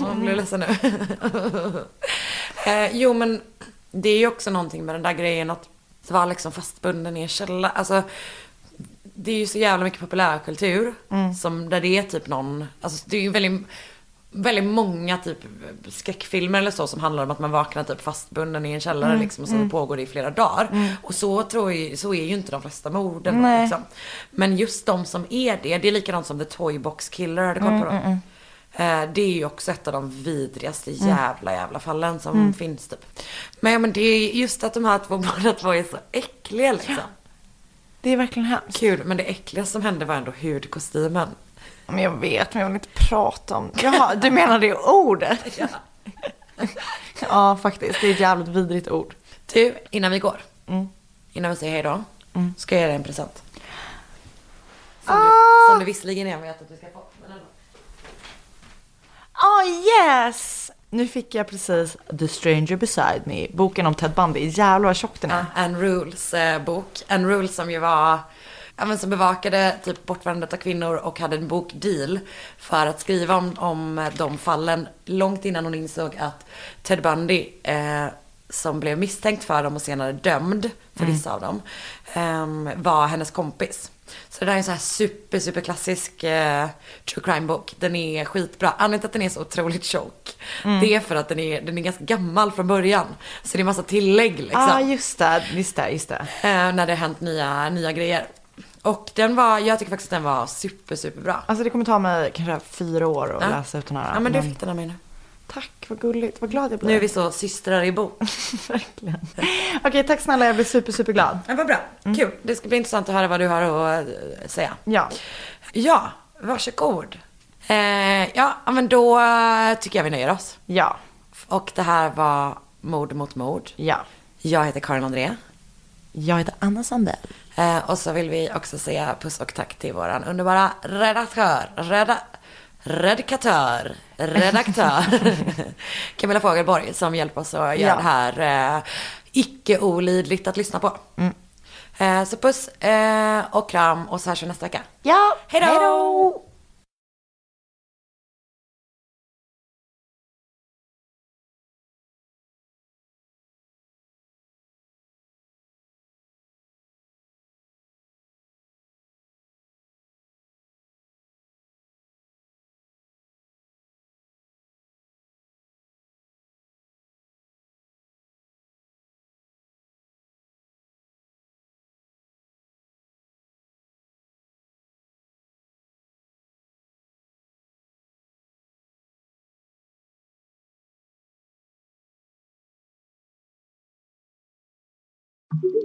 Jag blir ledsen nu. eh, jo men det är ju också någonting med den där grejen att vara liksom fastbunden i en källa. Alltså det är ju så jävla mycket populärkultur. Som där det är typ någon, alltså det är ju väldigt, väldigt många typ skräckfilmer eller så som handlar om att man vaknar typ fastbunden i en källare liksom och så pågår det i flera dagar. Och så tror jag, så är ju inte de flesta morden Nej. liksom. Men just de som är det, det är likadant som The Toy Box Killer, har du koll på dem? Eh, Det är ju också ett av de vidrigaste jävla jävla fallen som finns typ. Men, ja, men det är just att de här två båda två är så äckliga liksom. Det är verkligen hemskt. Kul, men det äckliga som hände var ändå hudkostymen. Men jag vet, men jag vill inte prata om det. Jaha, du menar det ordet? Ja. Ja, faktiskt. Det är ett jävligt vidrigt ord. Du, innan vi går. Mm. Innan vi säger hej då. Ska jag ge dig en present. Som, Ah! du, som du visserligen redan vet att du ska få. Men ändå. Oh yes! Nu fick jag precis The Stranger Beside Me, boken om Ted Bundy. Jävlar vad tjock den är. Ja, Anne Rules eh, bok. Anne Rules som ju var, men som bevakade typ bortvandet av kvinnor och hade en bokdeal för att skriva om, om de fallen långt innan hon insåg att Ted Bundy, eh, som blev misstänkt för dem och senare dömd för vissa av dem, eh, var hennes kompis. Så det där är en så här super, super klassisk eh, true crime bok. Den är skitbra. Anledningen till att den är så otroligt tjock, det är för att den är, den är ganska gammal från början. Så det är massa tillägg liksom. Ja, ah, just det, just det, just det. eh, när det har hänt nya, nya grejer. Och den var, jag tycker faktiskt att den var super, super bra. Alltså det kommer ta mig kanske fyra år att Ja. läsa ut den här. Ja men du fick den av mig nu. Tack, vad gulligt. Vad glad jag blir. Nu är vi så systrar i bok. Verkligen. Okej, tack snälla. Jag blir super, super glad. Ja, vad bra. Kul. Det ska bli intressant att höra vad du har att eh, säga. Ja. Ja, varsågod. Eh, ja, men då eh, tycker jag vi nöjer oss. Ja. Och det här var Mord mot mord. Ja. Jag heter Karin André. Jag heter Anna Sandell. Eh, och så vill vi också säga puss och tack till våran underbara redaktör, reda, redakatör, redaktör Camilla Fogelborg som hjälper oss att göra Ja. det här eh, icke olidligt att lyssna på. Eh, så puss eh, och kram och så hörs vi nästa vecka. Ja. Hej då!